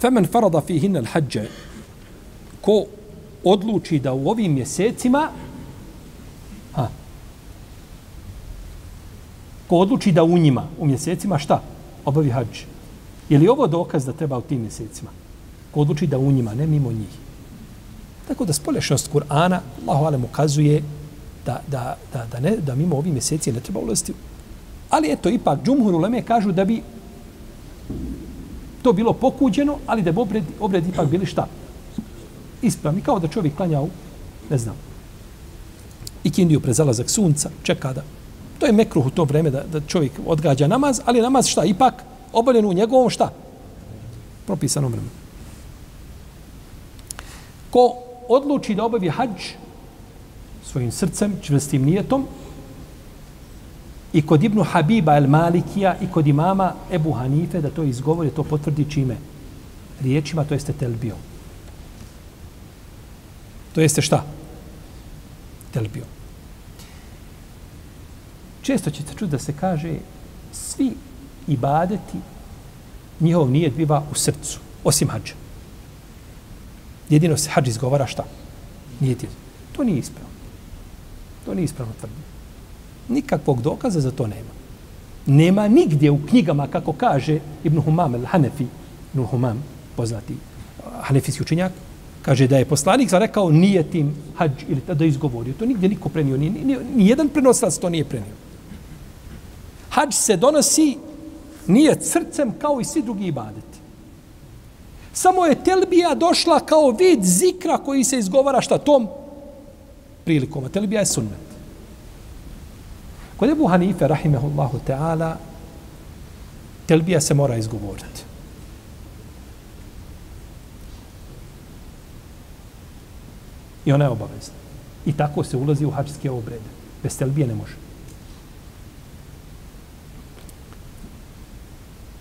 Femen farada fi al hađe, ko odluči da u ovim mjesecima ha, ko odluči da u njima, u mjesecima šta? Obavi hađ. Je li ovo dokaz da treba u tim mjesecima? Ko odluči da u njima, ne mimo njih. Tako da spolješnost Kur'ana, Allahu alem ukazuje da, da, da, da, ne, da mimo ovih mjeseci ne treba ulaziti. Ali eto, ipak, džumhur uleme kažu da bi to bilo pokuđeno, ali da bi obred, obred ipak bili šta? Ispravni, kao da čovjek klanja u, ne znam, i kindiju pre zalazak sunca, čeka da. To je mekruh u to vreme da, da čovjek odgađa namaz, ali namaz šta? Ipak obavljen u njegovom šta? Propisanom vremenu. Ko odluči da obavi hađ svojim srcem, čvrstim nijetom, i kod Ibnu Habiba el Malikija i kod imama Ebu Hanife da to izgovori, to potvrdi čime? Riječima, to jeste telbio. To jeste šta? Telbio. Često ćete čuti da se kaže svi ibadeti njihov nije biva u srcu, osim hađa. Jedino se hađ izgovara šta? Nije ti. To nije ispravno. To nije ispravno tvrdnje. Nikakvog dokaza za to nema. Nema nigdje u knjigama, kako kaže Ibn Humam al-Hanefi, Ibn Humam, poznati hanefijski učenjak, kaže da je poslanik rekao nije tim hađ ili da izgovorio. To nigdje niko prenio. Ni, ni, ni jedan prenoslac to nije prenio. Hađ se donosi nije srcem kao i svi drugi ibadeti. Samo je telbija došla kao vid zikra koji se izgovara šta tom prilikom. A telbija je sunnet. Kod Ebu Hanife, rahimehullahu ta'ala, telbija se mora izgovoriti. I ona je obavezna. I tako se ulazi u hačske obrede. Bez telbije ne može.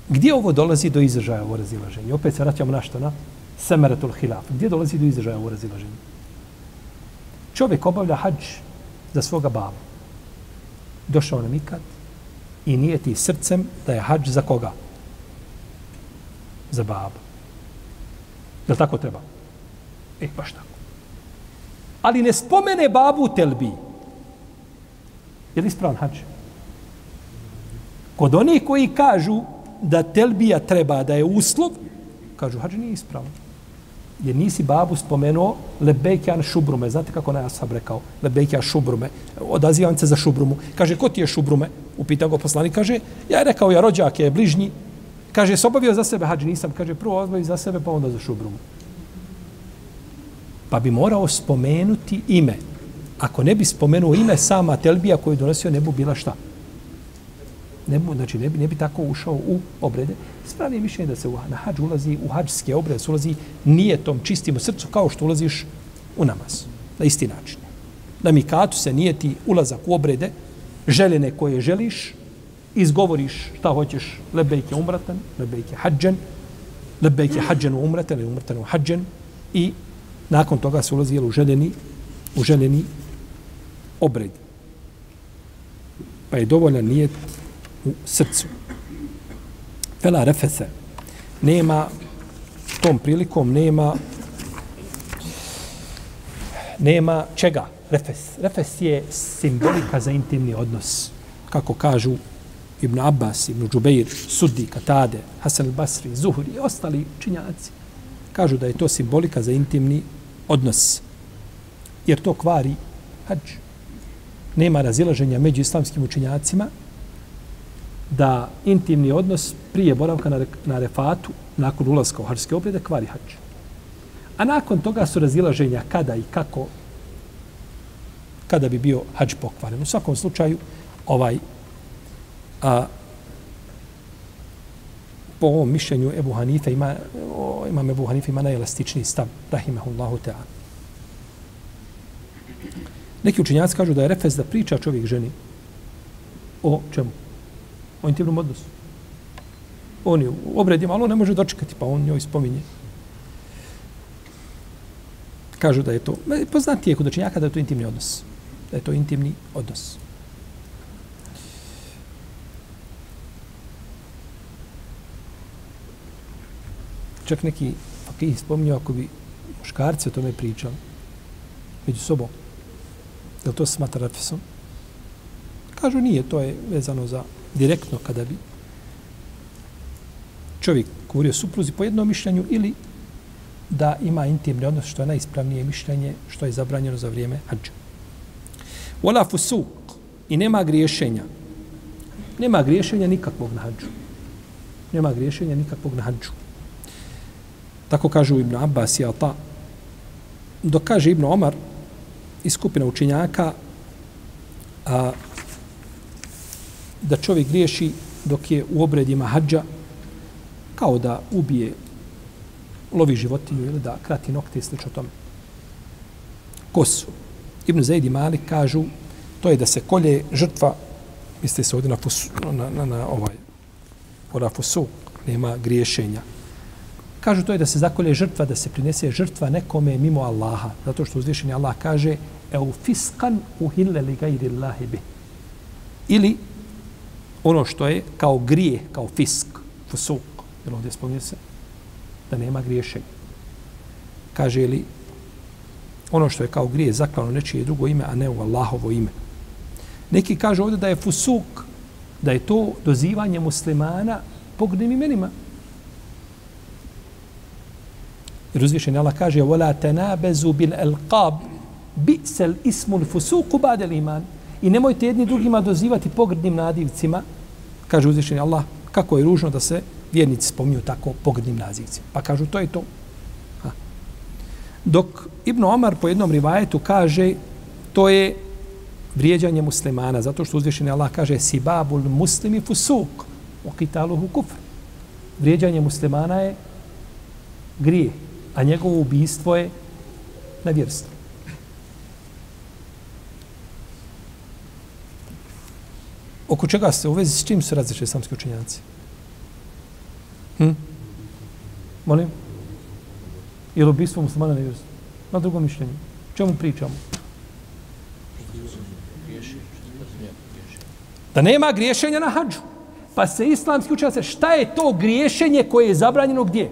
Gdje ovo dolazi do izražaja ovo razilaženje? Opet se vraćamo na što? Na semeratul hilaf. Gdje dolazi do izražaja ovo razilaženje? Čovjek obavlja hađ za svoga babu došao na mikat i nije ti srcem da je hađ za koga? Za babu. Je li tako treba? E, baš tako. Ali ne spomene babu u telbi. Je li ispravan hađ? Kod onih koji kažu da telbija treba da je uslov, kažu hađ nije ispravno. jer nisi babu spomenuo lebejkjan šubrume. Znate kako na sam rekao? Lebejkjan šubrume. Odazivam se za šubrumu. Kaže, ko ti je šubrume? Upita go poslanik. Kaže, ja je rekao, ja rođak je bližnji. Kaže, se obavio za sebe hađi? Nisam. Kaže, prvo obavi za sebe, pa onda za šubrumu. Pa bi morao spomenuti ime. Ako ne bi spomenuo ime, sama telbija koju donosio ne bi bila šta? Ne, znači ne bi, ne bi tako ušao u obrede. Spravi mišljenje da se u, na hađ ulazi, u hađske obrede se ulazi nije tom čistim u srcu kao što ulaziš u namaz. Na isti način. Na mikatu se nije ti ulazak u obrede, željene koje želiš, izgovoriš šta hoćeš, lebejke umratan, lebejke hađen, lebejke hađen u umratan ili umratan u hađen i nakon toga se ulazi u željeni, u željeni obred. Pa je dovoljan nijet u srcu. Fela refese. Nema, tom prilikom nema nema čega? Refes. Refes je simbolika za intimni odnos. Kako kažu Ibn Abbas, Ibn Džubeir, Sudi, Katade, Hasan al-Basri, Zuhri i ostali činjaci. Kažu da je to simbolika za intimni odnos. Jer to kvari hađ. Nema razilaženja među islamskim učinjacima da intimni odnos prije boravka na, na refatu, nakon ulaska u hađske obrede, kvari hađ. A nakon toga su razilaženja kada i kako, kada bi bio hađ pokvaren. U svakom slučaju, ovaj, a, po ovom mišljenju Ebu Hanife ima, o, imam Ebu Hanife ima najelastičniji stav, rahimahullahu ta'ala. Neki učinjaci kažu da je refes da priča čovjek ženi o čemu? O intimnom odnosu. On je u obredima, ali on ne može dočekati, pa on njoj spominje. Kažu da je to, poznati je kod učenjaka da je to intimni odnos. Da je to intimni odnos. Čak neki fakih spominju ako bi muškarci o tome pričali među sobom. Je to smatra rafisom? Kažu nije, to je vezano za direktno kada bi čovjek govorio supruzi po jednom mišljenju ili da ima intimni odnos što je najispravnije mišljenje što je zabranjeno za vrijeme hađa. Wala fusuk i nema griješenja. Nema griješenja nikakvog na hađu. Nema griješenja nikakvog na hađu. Tako kažu Ibn Abbas i Ata. Dok kaže Ibn Omar iz skupina učenjaka a, da čovjek griješi dok je u obredima hađa kao da ubije lovi životinju ili da krati nokte i slično tome. Kosu. Ibn Zaid i Malik kažu to je da se kolje žrtva misli se ovdje na, fusu, na, na, na ovaj ora fusu, nema griješenja. Kažu to je da se zakolje žrtva, da se prinese žrtva nekome mimo Allaha. Zato što uzvišeni Allah kaže eu fiskan uhille li gajri Allahi bi. Ili ono što je kao grije, kao fisk, fusuk, jer ovdje spominje se, da nema griješenja. Kaže li ono što je kao grije zaklano nečije drugo ime, a ne u Allahovo ime. Neki kažu ovdje da je fusuk, da je to dozivanje muslimana pogrednim imenima. Jer uzvišen Allah kaže وَلَا تَنَابَزُوا بِالْأَلْقَابِ بِئْسَ الْإِسْمُ الْفُسُوقُ بَعْدَ الْإِمَانِ I nemojte jedni drugima dozivati pogrdnim nadivcima, kaže uzvišeni Allah, kako je ružno da se vjernici spominju tako pogrdnim nazivcima. Pa kažu, to je to. Ha. Dok Ibn Omar po jednom rivajetu kaže, to je vrijeđanje muslimana, zato što uzvišeni Allah kaže, sibabul muslimi fusuk, o kitaluhu kufr. Vrijeđanje muslimana je grije, a njegovo ubijstvo je nevjerstvo. Oko čega se u vezi s čim su različite samski učenjaci? Hm? Molim? Je li ubistvo muslimana nevjerstvo? Na drugom mišljenju. Čemu pričamo? Da nema griješenja na hađu. Pa se islamski učenjaci, šta je to griješenje koje je zabranjeno gdje?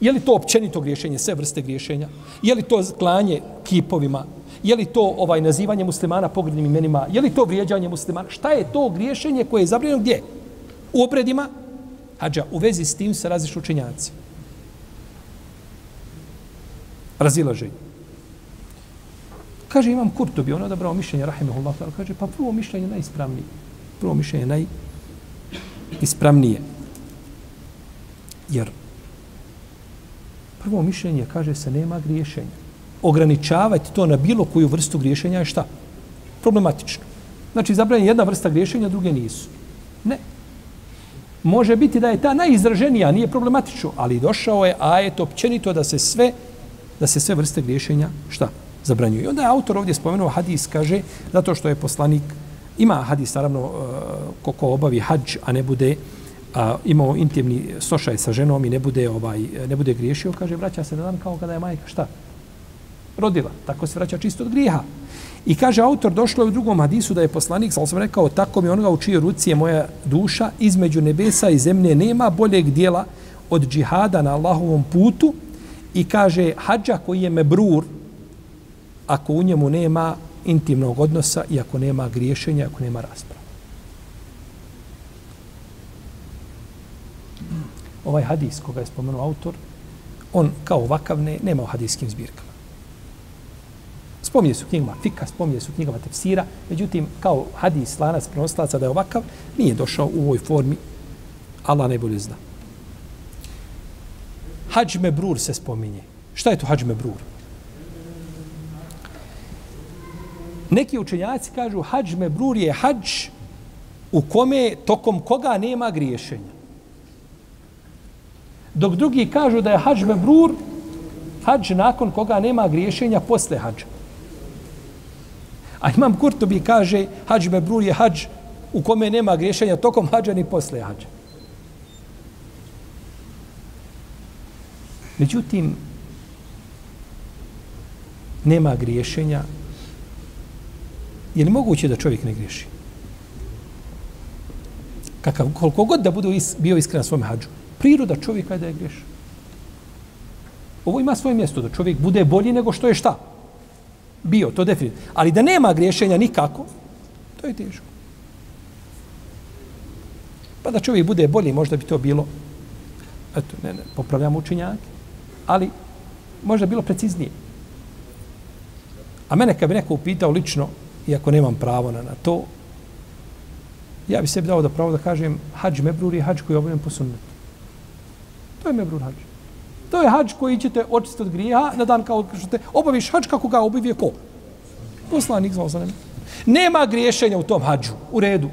Je li to općenito griješenje, sve vrste griješenja? Je li to klanje kipovima? Je li to ovaj nazivanje muslimana pogrednim imenima? Je li to vrijeđanje muslimana? Šta je to griješenje koje je zabranjeno gdje? U obredima Hađa, u vezi s tim se različni učenjaci. Razilaženje. Kaže, imam Kurtobi, on je odabrao mišljenje, rahimahullah, kaže, pa prvo mišljenje najispravnije. Prvo mišljenje najispravnije. Jer prvo mišljenje, kaže se, nema griješenja. Ograničavati to na bilo koju vrstu griješenja je šta? Problematično. Znači, zabranjena jedna vrsta griješenja, druge nisu. Ne. Može biti da je ta najizraženija, nije problematično, ali došao je ajet općenito da se sve da se sve vrste griješenja šta? zabranjuju. I onda je autor ovdje spomenuo hadis, kaže, zato što je poslanik, ima hadis, naravno, e, ko, ko obavi hađ, a ne bude a, imao intimni sošaj sa ženom i ne bude ovaj ne bude griješio, kaže, vraća se na dan kao kada je majka, šta? Rodila. Tako se vraća čisto od grijeha. I kaže autor, došlo je u drugom hadisu da je poslanik, sam sam rekao, tako mi onoga u čijoj ruci je moja duša, između nebesa i zemlje nema boljeg dijela od džihada na Allahovom putu i kaže, hađa koji je mebrur, ako u njemu nema intimnog odnosa i ako nema griješenja, ako nema rasprava. Ovaj hadis koga je spomenuo autor, on kao ovakav ne, nema u hadijskim zbirkama. Spominje su knjigama fika, spominje su knjigama tefsira, međutim, kao hadis, lanac, prenoslaca da je ovakav, nije došao u ovoj formi, Allah najbolje zna. Hadž Mebrur se spominje. Šta je to Hadž Mebrur? Neki učenjaci kažu Hadž Mebrur je hadž u kome, tokom koga nema griješenja. Dok drugi kažu da je Hadž Mebrur hadž nakon koga nema griješenja posle hadža. A imam Kurtobi kaže hađ Mebrur je hađ u kome nema griješenja tokom hađa ni posle hađa. Međutim, nema griješenja. Je li moguće da čovjek ne griješi? Kakav, koliko god da bude is, bio iskren na svom hađu. Priroda čovjeka je da je griješi. Ovo ima svoje mjesto, da čovjek bude bolji nego što je šta? Bio, to definitivno. Ali da nema griješenja nikako, to je teško. Pa da čovjek bude bolji, možda bi to bilo Eto, ne, ne, popravljamo učinjake, Ali, možda bilo preciznije. A mene kad bi neko upitao lično, iako nemam pravo na, na to, ja bi sebi dao da pravo da kažem hađ mebrur je hađ koji je obavljen po sunnetu. To je mebrur hađ. To je hađ koji ćete očistiti od grijeha na dan kao što te obaviš hađ kako ga obavije ko? Poslanik zvao za Nema griješenja u tom hađu, u redu.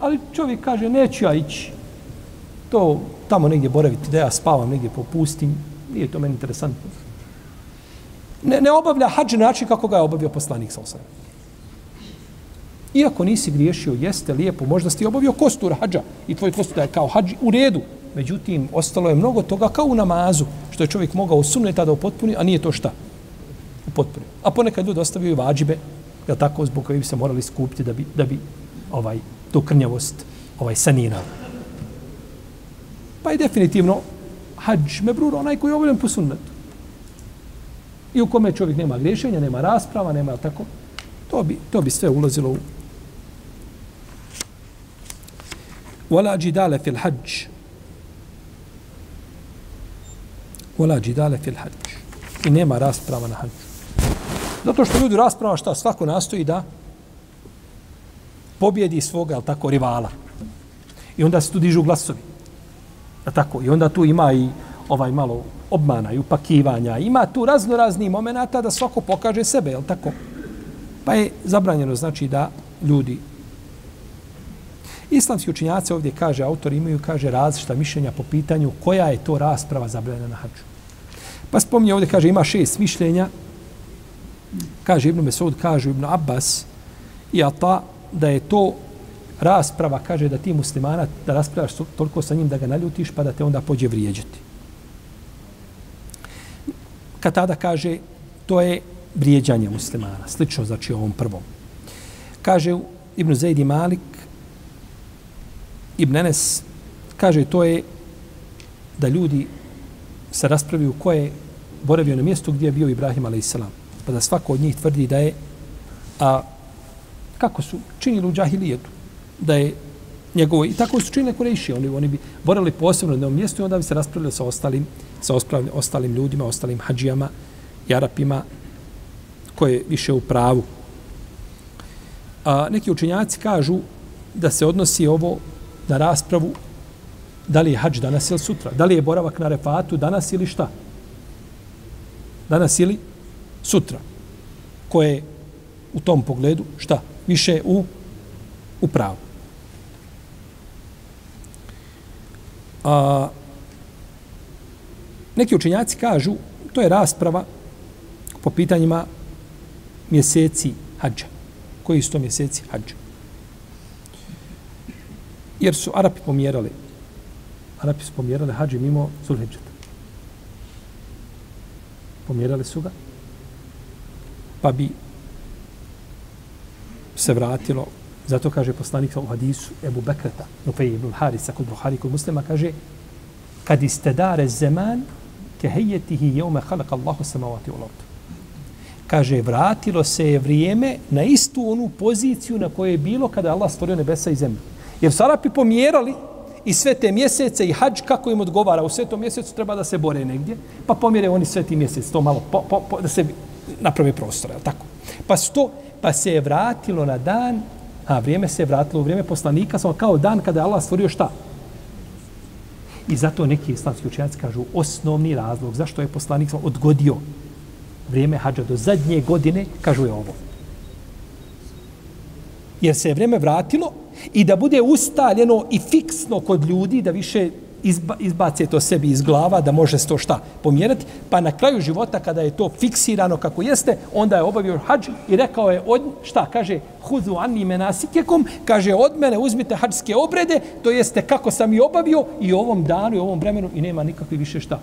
Ali čovjek kaže, neću ja ići. To tamo negdje boraviti, da ja spavam negdje po pustinji. Nije to meni interesantno. Ne, ne obavlja hađ način kako ga je obavio poslanik sa osanem. Iako nisi griješio, jeste lijepo, možda si obavio kostur hađa i tvoj kostur je kao hađ u redu. Međutim, ostalo je mnogo toga kao u namazu, što je čovjek mogao sunneta da upotpuni, a nije to šta? Upotpuni. A ponekad ljudi ostavio i vađibe, jel tako, zbog koji bi se morali skupiti da bi, da bi ovaj, tu krnjavost ovaj, sanirao. Pa je definitivno hađ mebrur onaj koji je obavljen po sunnetu. I u kome čovjek nema griješenja, nema rasprava, nema tako, to bi, to bi sve ulazilo u Wala jidale fil hađ. Wala džidale fil hađ. I nema rasprava na hađu. Zato što ljudi rasprava šta svako nastoji da pobjedi svoga, ali tako, rivala. I onda se tu dižu glasovi. A tako, i onda tu ima i ovaj malo obmana i upakivanja. Ima tu razno razni momenata da svako pokaže sebe, je tako? Pa je zabranjeno znači da ljudi Islamski učinjaci ovdje kaže, autor imaju, kaže, različita mišljenja po pitanju koja je to rasprava zabranjena na hađu. Pa spominje ovdje, kaže, ima šest mišljenja. Kaže Ibn Mesud, kaže Ibn Abbas i Ata, da je to rasprava, kaže da ti muslimana, da raspravaš toliko sa njim da ga naljutiš, pa da te onda pođe vrijeđati. Katada kaže, to je vrijeđanje muslimana. Slično znači ovom prvom. Kaže Ibn Zaid i Malik, Ibn Enes, kaže to je da ljudi se raspraviju ko je boravio na mjestu gdje je bio Ibrahim a.s. Pa da svako od njih tvrdi da je a, kako su činili u džahilijetu da je njegovo i tako su činili kureši oni oni bi borali posebno na mjestu i onda bi se raspravljali sa ostalim sa ostalim ljudima ostalim hađijama, i arapima koje više u pravu. A, neki učenjaci kažu da se odnosi ovo na raspravu da li je hađ danas ili sutra. Da li je boravak na refatu danas ili šta? Danas ili sutra. Koje u tom pogledu šta? Više u, u pravu. A, neki učenjaci kažu to je rasprava po pitanjima mjeseci hađa. Koji su to mjeseci hađa? Jer su Arapi pomjerali. Arapi su pomjerali hađi mimo Zulhidžeta. Pomjerali su ga. Pa bi se vratilo Zato kaže poslanik u hadisu Ebu Bekreta, Nufej ibn Harisa, kod Buhari, kod muslima, kaže kad istedare zeman ke hejetihi jeume halak Allahu samavati u lotu kaže, vratilo se je vrijeme na istu onu poziciju na kojoj je bilo kada Allah stvorio nebesa i zemlju. Jer su Arapi pomjerali i sve te mjesece i hađ kako im odgovara. U svetom mjesecu treba da se bore negdje, pa pomjere oni sveti mjesec, to malo, po, po, po, da se naprave prostor, je tako? Pa, sto, pa se je vratilo na dan, a vrijeme se je vratilo u vrijeme poslanika, samo kao dan kada je Allah stvorio šta? I zato neki islamski učenjaci kažu osnovni razlog zašto je poslanik odgodio vrijeme hađa do zadnje godine, kažu je ovo. Jer se je vrijeme vratilo i da bude ustaljeno i fiksno kod ljudi, da više izba, izbace to sebi iz glava, da može to šta pomjerati, pa na kraju života kada je to fiksirano kako jeste, onda je obavio hađ i rekao je, od, šta, kaže, hudu anni menasikekom, kaže, od mene uzmite hađske obrede, to jeste kako sam i obavio i u ovom danu i u ovom vremenu i nema nikakvi više šta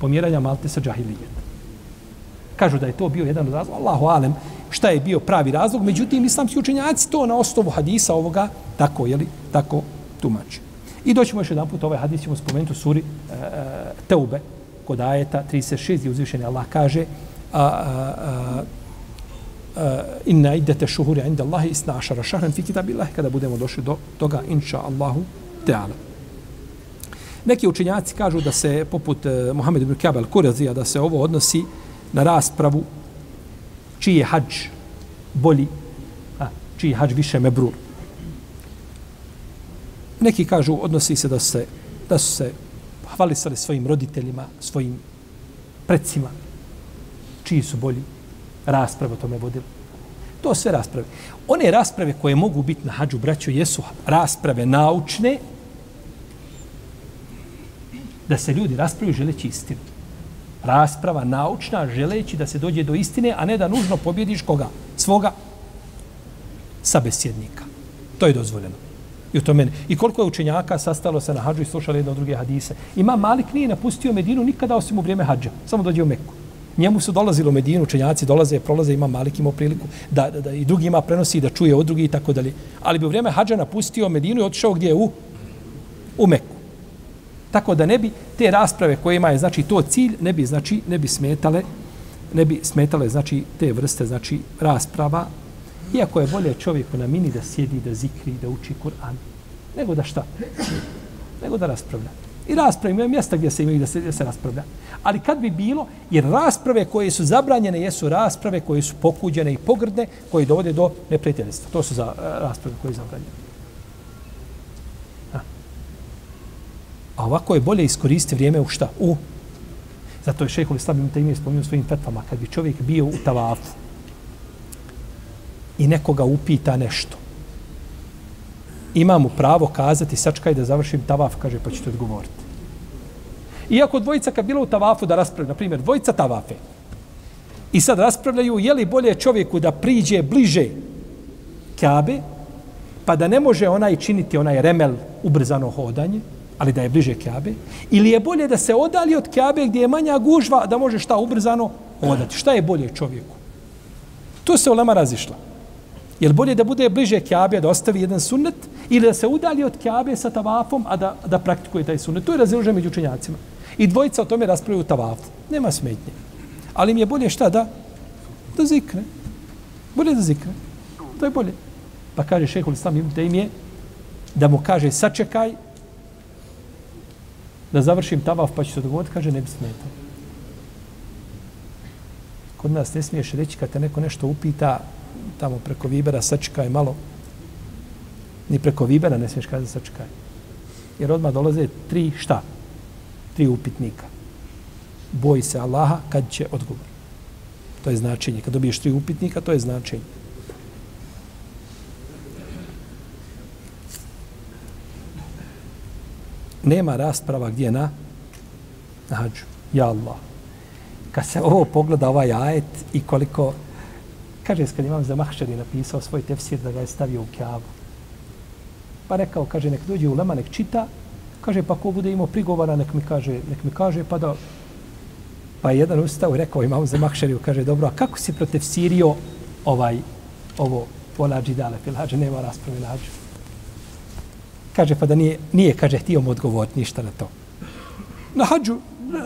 pomjeranja malte sa džahilijet. Kažu da je to bio jedan od razloga, Allahu alem, šta je bio pravi razlog, međutim, islamski učenjaci to na osnovu hadisa ovoga tako, jeli, tako tumači. I doćemo još jedan put, ovaj hadis ćemo spomenuti u suri e, e Teube, kod ajeta 36, gdje uzvišeni Allah kaže a, a, a, a, inna iddete šuhuri inda Allahi isna ašara šahran fi kitabillah kada budemo došli do toga, inša Allahu teala. Neki učenjaci kažu da se, poput e, uh, Mohamed ibn Kabel Kurazija, da se ovo odnosi na raspravu čiji je hađ bolji, a, čiji je hađ više mebrur. Neki kažu, odnosi se da se da su se hvalisali svojim roditeljima, svojim predsima, čiji su bolji rasprave o tome vodili. To sve rasprave. One rasprave koje mogu biti na hađu braću jesu rasprave naučne da se ljudi raspravljaju želeći istinu. Rasprava naučna želeći da se dođe do istine, a ne da nužno pobjediš koga? Svoga sabesjednika. To je dozvoljeno. I, u tome, I koliko je učenjaka sastalo se na hađu i slušali jedno druge hadise. Ima Malik nije napustio Medinu nikada osim u vrijeme hađa. Samo dođe u Meku. Njemu su dolazilo u Medinu, učenjaci dolaze, prolaze, ima Malik imao priliku da, da, da i drugi ima prenosi da čuje od drugi i tako dalje. Ali bi u vrijeme hađa napustio Medinu i otišao gdje je u, u Meku. Tako da ne bi te rasprave koje imaju, znači to cilj, ne bi znači ne bi smetale ne bi smetale znači te vrste znači rasprava Iako je bolje čovjeku na mini da sjedi, da zikri, da uči Kur'an, nego da šta? Nego da raspravlja. I rasprave imaju mjesta gdje se imaju da se, da se raspravlja. Ali kad bi bilo, jer rasprave koje su zabranjene jesu rasprave koje su pokuđene i pogrdne, koje dovode do neprijateljstva. To su za, eh, rasprave koje su zabranjene. A ovako je bolje iskoristiti vrijeme u šta? U. Zato je šehol Islam im te ime spominio svojim fetvama. Kad bi čovjek bio u tavafu, i nekoga upita nešto. Ima mu pravo kazati, sačkaj da završim tavaf, kaže, pa ću ti odgovoriti. Iako dvojica kad bila u tavafu da raspravljaju, na primjer, dvojica tavafe, i sad raspravljaju je li bolje čovjeku da priđe bliže Kabe, pa da ne može onaj činiti onaj remel ubrzano hodanje, ali da je bliže Kjabe, ili je bolje da se odali od Kabe gdje je manja gužva, da može šta ubrzano odati. Šta je bolje čovjeku? To se ulema razišla. Je li bolje da bude bliže Kjabe, da ostavi jedan sunnet, ili da se udalji od Kjabe sa tavafom, a da, da praktikuje taj sunnet? To je razilože među učenjacima. I dvojica o tome raspravljaju tavafu. Nema smetnje. Ali mi je bolje šta da? Da zikne. Bolje da zikne. To je bolje. Pa kaže šehol Islam ibn Taymi da mu kaže sačekaj da završim tavaf pa ću se dogovoriti, kaže ne bi smetao. Kod nas ne smiješ reći kad te neko nešto upita, tamo preko Vibera, sačekaj malo. Ni preko Vibera ne smiješ kazati sačekaj. Jer odmah dolaze tri šta? Tri upitnika. Boj se Allaha kad će odgovor. To je značenje. Kad dobiješ tri upitnika, to je značenje. Nema rasprava gdje na na hađu. Ja Allah. Kad se ovo pogleda ovaj ajet i koliko Kaže, kad imam za Mahšari napisao svoj tefsir da ga je stavio u kjavu. Pa rekao, kaže, nek dođe u lema, nek čita. Kaže, pa ko bude imao prigovara, nek mi kaže, nek mi kaže, pa da... Pa je jedan ustao i rekao, imam za Mahšariju, kaže, dobro, a kako si protefsirio ovaj, ovo, pola džidale, filađe, nema rasprave na hađu. Kaže, pa da nije, nije kaže, htio mu odgovoriti ništa na to. Na hađu,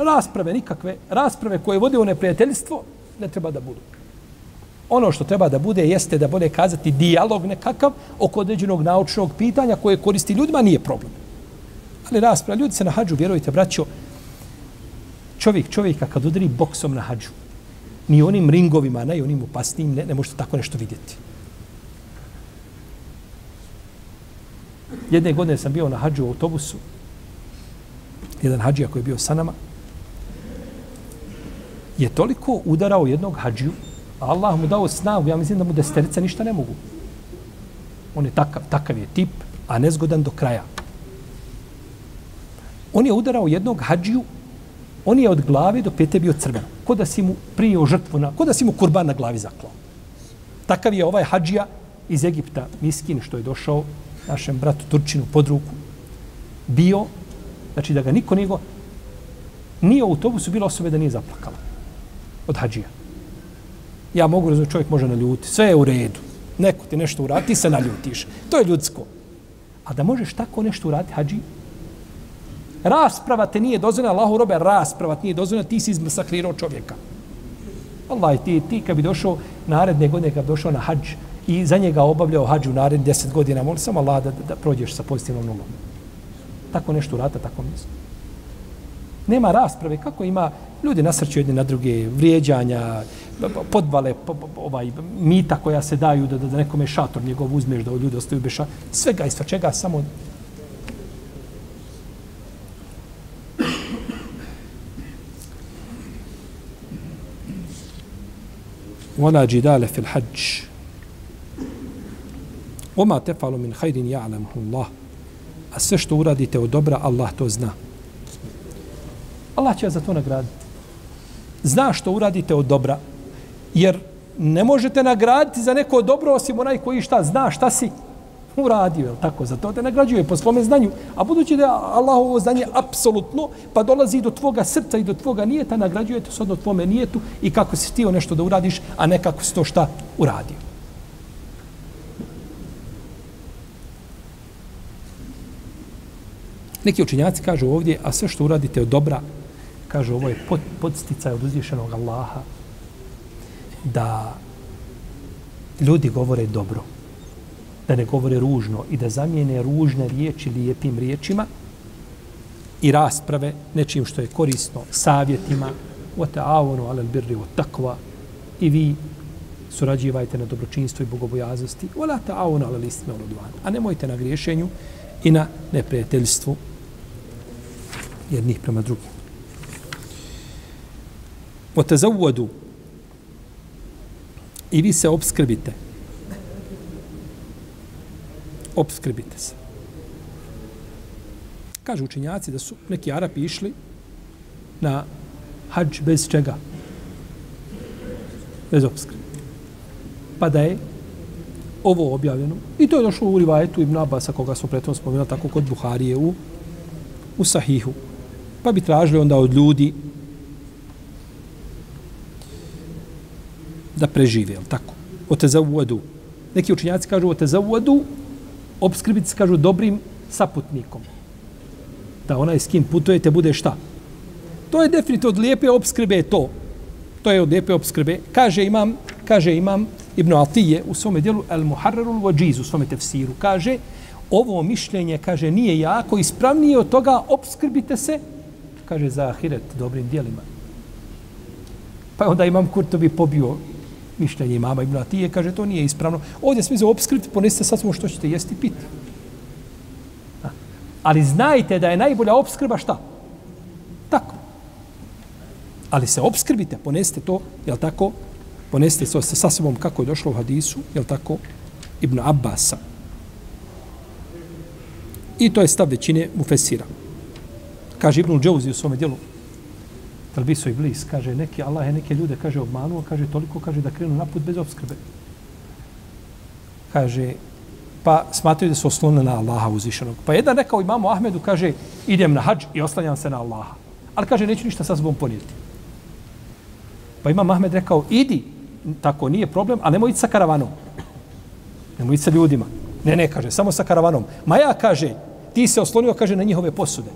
rasprave nikakve, rasprave koje vode u neprijateljstvo, ne treba da budu. Ono što treba da bude jeste da bude kazati dijalog nekakav oko određenog naučnog pitanja koje koristi ljudima, nije problem. Ali rasprava, ljudi se na hađu, vjerujte, braćo, čovjek čovjeka kad udari boksom na hađu, ni onim ringovima, ne onim opasnim, ne, ne možete tako nešto vidjeti. Jedne godine sam bio na hađu u autobusu, jedan hađija koji je bio sa nama, je toliko udarao jednog hađiju, Allah mu dao snagu, ja mislim da mu desterica ništa ne mogu. On je takav, takav je tip, a nezgodan do kraja. On je udarao jednog hađiju, on je od glave do pete bio crven. Ko da si mu prijeo žrtvu, na, ko da si mu kurban na glavi zaklao. Takav je ovaj hađija iz Egipta, miskin, što je došao našem bratu Turčinu pod ruku, bio, znači da ga niko nije nije u autobusu bilo osobe da nije zaplakala od hađija ja mogu razumjeti, čovjek može naljuti, sve je u redu. Neko ti nešto uradi, ti se naljutiš. To je ljudsko. A da možeš tako nešto uraditi, hađi, rasprava te nije dozvoljena, Allahu robe, rasprava te nije dozvoljena, ti si izmasakrirao čovjeka. Allah, ti, ti kad bi došao naredne godine, kad bi došao na hađ i za njega obavljao hađ u naredne deset godina, moli samo Allah da, da, da prođeš sa pozitivnom nulom. Tako nešto urata, tako misli. Nema rasprave kako ima ljudi nasrću jedni na druge, vrijeđanja, podvale, po, po, ovaj, mita koja se daju da, da, da nekome šator njegov uzmeš, da ljudi ostaju bez šator. Svega i čega, samo ولا جدال في الحج Oma tefalu min hajrin ja'lamuhu Allah. A sve što uradite od dobra, Allah to zna. Allah će za to nagraditi. Zna što uradite od dobra. Jer ne možete nagraditi za neko dobro osim onaj koji šta zna šta si uradio, je tako? Za to te nagrađuje po svome znanju. A budući da je Allah ovo znanje apsolutno, pa dolazi do tvoga srca i do tvoga nijeta, nagrađuje te odno tvome nijetu i kako si htio nešto da uradiš, a ne kako si to šta uradio. Neki učinjaci kažu ovdje, a sve što uradite od dobra, kažu ovo je pod, podsticaj od uzvišenog Allaha, da ljudi govore dobro da ne govore ružno i da zamijene ružne riječi lijepim riječima i rasprave nečim što je korisno savjetima. O ta'avonu alel birri o takva i vi surađivajte na dobročinstvu i bogobojaznosti. O la ta'avonu alel istme a nemojte na griješenju i na neprijateljstvu jednih prema drugim. O te i vi se obskrbite obskrbite se. Kažu učinjaci da su neki Arapi išli na hađ bez čega? Bez obskrbe. Pa da je ovo objavljeno, i to je došlo u Rivajetu Ibn Abasa, koga smo pretom spomenuli, tako kod Buharije u, u Sahihu. Pa bi tražili onda od ljudi da prežive, jel tako? O te zavudu. Neki učinjaci kažu o te zavudu, obskrbici kažu, dobrim saputnikom. Da onaj s kim putujete bude šta? To je definitivno od lijepe obskrbe to. To je od lijepe obskrbe. Kaže imam, kaže imam Ibn Atije u svome dijelu El Muharrarul Wajiz u svome tefsiru. Kaže, ovo mišljenje, kaže, nije jako ispravnije od toga, obskrbite se, kaže, za ahiret dobrim dijelima. Pa onda imam Kurtobi pobio mišljenje imama Ibn Atije, kaže to nije ispravno. Ovdje smo za obskript, ponesite sad samo što ćete jesti i piti. Ali znajte da je najbolja obskrba šta? Tako. Ali se obskrbite, ponesite to, jel tako? Ponesite to sa sobom kako je došlo u hadisu, jel tako? Ibn Abbasa. I to je stav većine Mufesira. Kaže Ibn Džauzi u svome djelu, Talbiso i Blis, kaže, neki Allah je neke ljude, kaže, obmanuo, kaže, toliko, kaže, da krenu na put bez obskrbe. Kaže, pa smatraju da su oslone na Allaha uzvišenog. Pa jedan rekao imamu Ahmedu, kaže, idem na hađ i oslanjam se na Allaha. Ali kaže, neću ništa sa sobom ponijeti. Pa imam Ahmed rekao, idi, tako, nije problem, ali nemoj ići sa karavanom. Nemoj ići sa ljudima. Ne, ne, kaže, samo sa karavanom. Ma ja, kaže, ti se oslonio, kaže, na njihove posude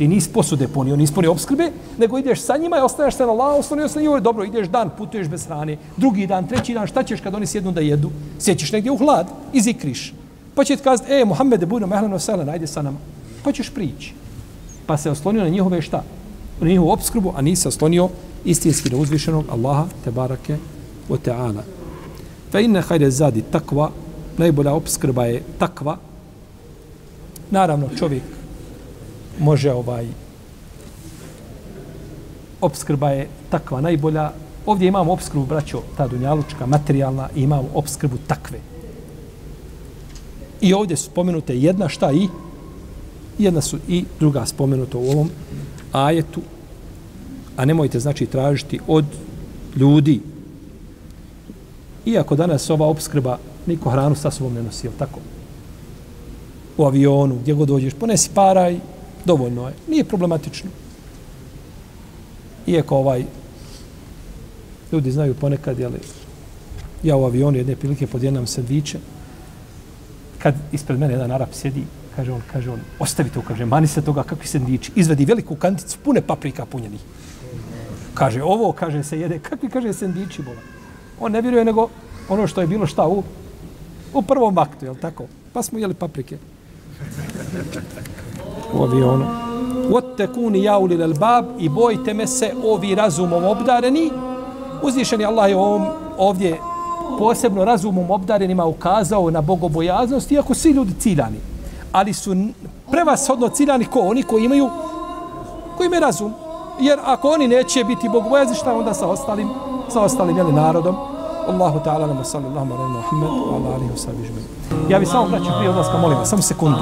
ti nis posude punio, nis punio obskrbe, nego ideš sa njima i ostaješ se na Allah, oslonio se na njima, dobro, ideš dan, putuješ bez hrane, drugi dan, treći dan, šta ćeš kad oni sjednu da jedu? Sjećeš negdje u hlad i zikriš. Pa će ti kazati, e, Muhammede, budu mehlano sele, najde sa nama. Pa ćeš prići. Pa se oslonio na njihove šta? Na njihovu obskrbu, a nisi oslonio istinski na uzvišenog Allaha, te barake, o teala. Fe inne hajde zadi takva, najbolja obskrba je takva. Naravno, čovjek može ovaj obskrba je takva najbolja. Ovdje imamo obskrbu, braćo, ta dunjalučka, materijalna, i imamo obskrbu takve. I ovdje su spomenute jedna šta i jedna su i druga spomenuta u ovom ajetu. A nemojte, znači, tražiti od ljudi. Iako danas ova obskrba niko hranu sa sobom ne nosi, tako? U avionu, gdje god dođeš, ponesi para i dovoljno je. Nije problematično. Iako ovaj ljudi znaju ponekad, jel, ja u avionu jedne prilike podjenam sandviče, kad ispred mene jedan Arab sjedi, kaže on, kaže on, ostavi to, kaže, mani se toga, kakvi sandviči, izvedi veliku kanticu, pune paprika punjeni. Kaže, ovo, kaže, se jede, kakvi, kaže, sandviči, bola. On ne vjeruje nego ono što je bilo šta u, u prvom aktu, je tako? Pa smo jeli paprike u avionu. Wattakuni ya ulil albab i bojte me se ovi razumom obdareni. Uzvišeni Allah je ovom, ovdje posebno razumom obdarenima ukazao na bogobojaznost, iako svi ljudi ciljani. Ali su prevashodno ciljani ko? Oni koji imaju, koji imaju razum. Jer ako oni neće biti bogobojazni, šta onda sa ostalim, sa ostalim jeli, narodom? Allahu ta'ala nama sallallahu alaihi wa Muhammed wa ala alihi wa sallam. Ja bi samo, braći, prije odlaska, molim vas, samo sekundu.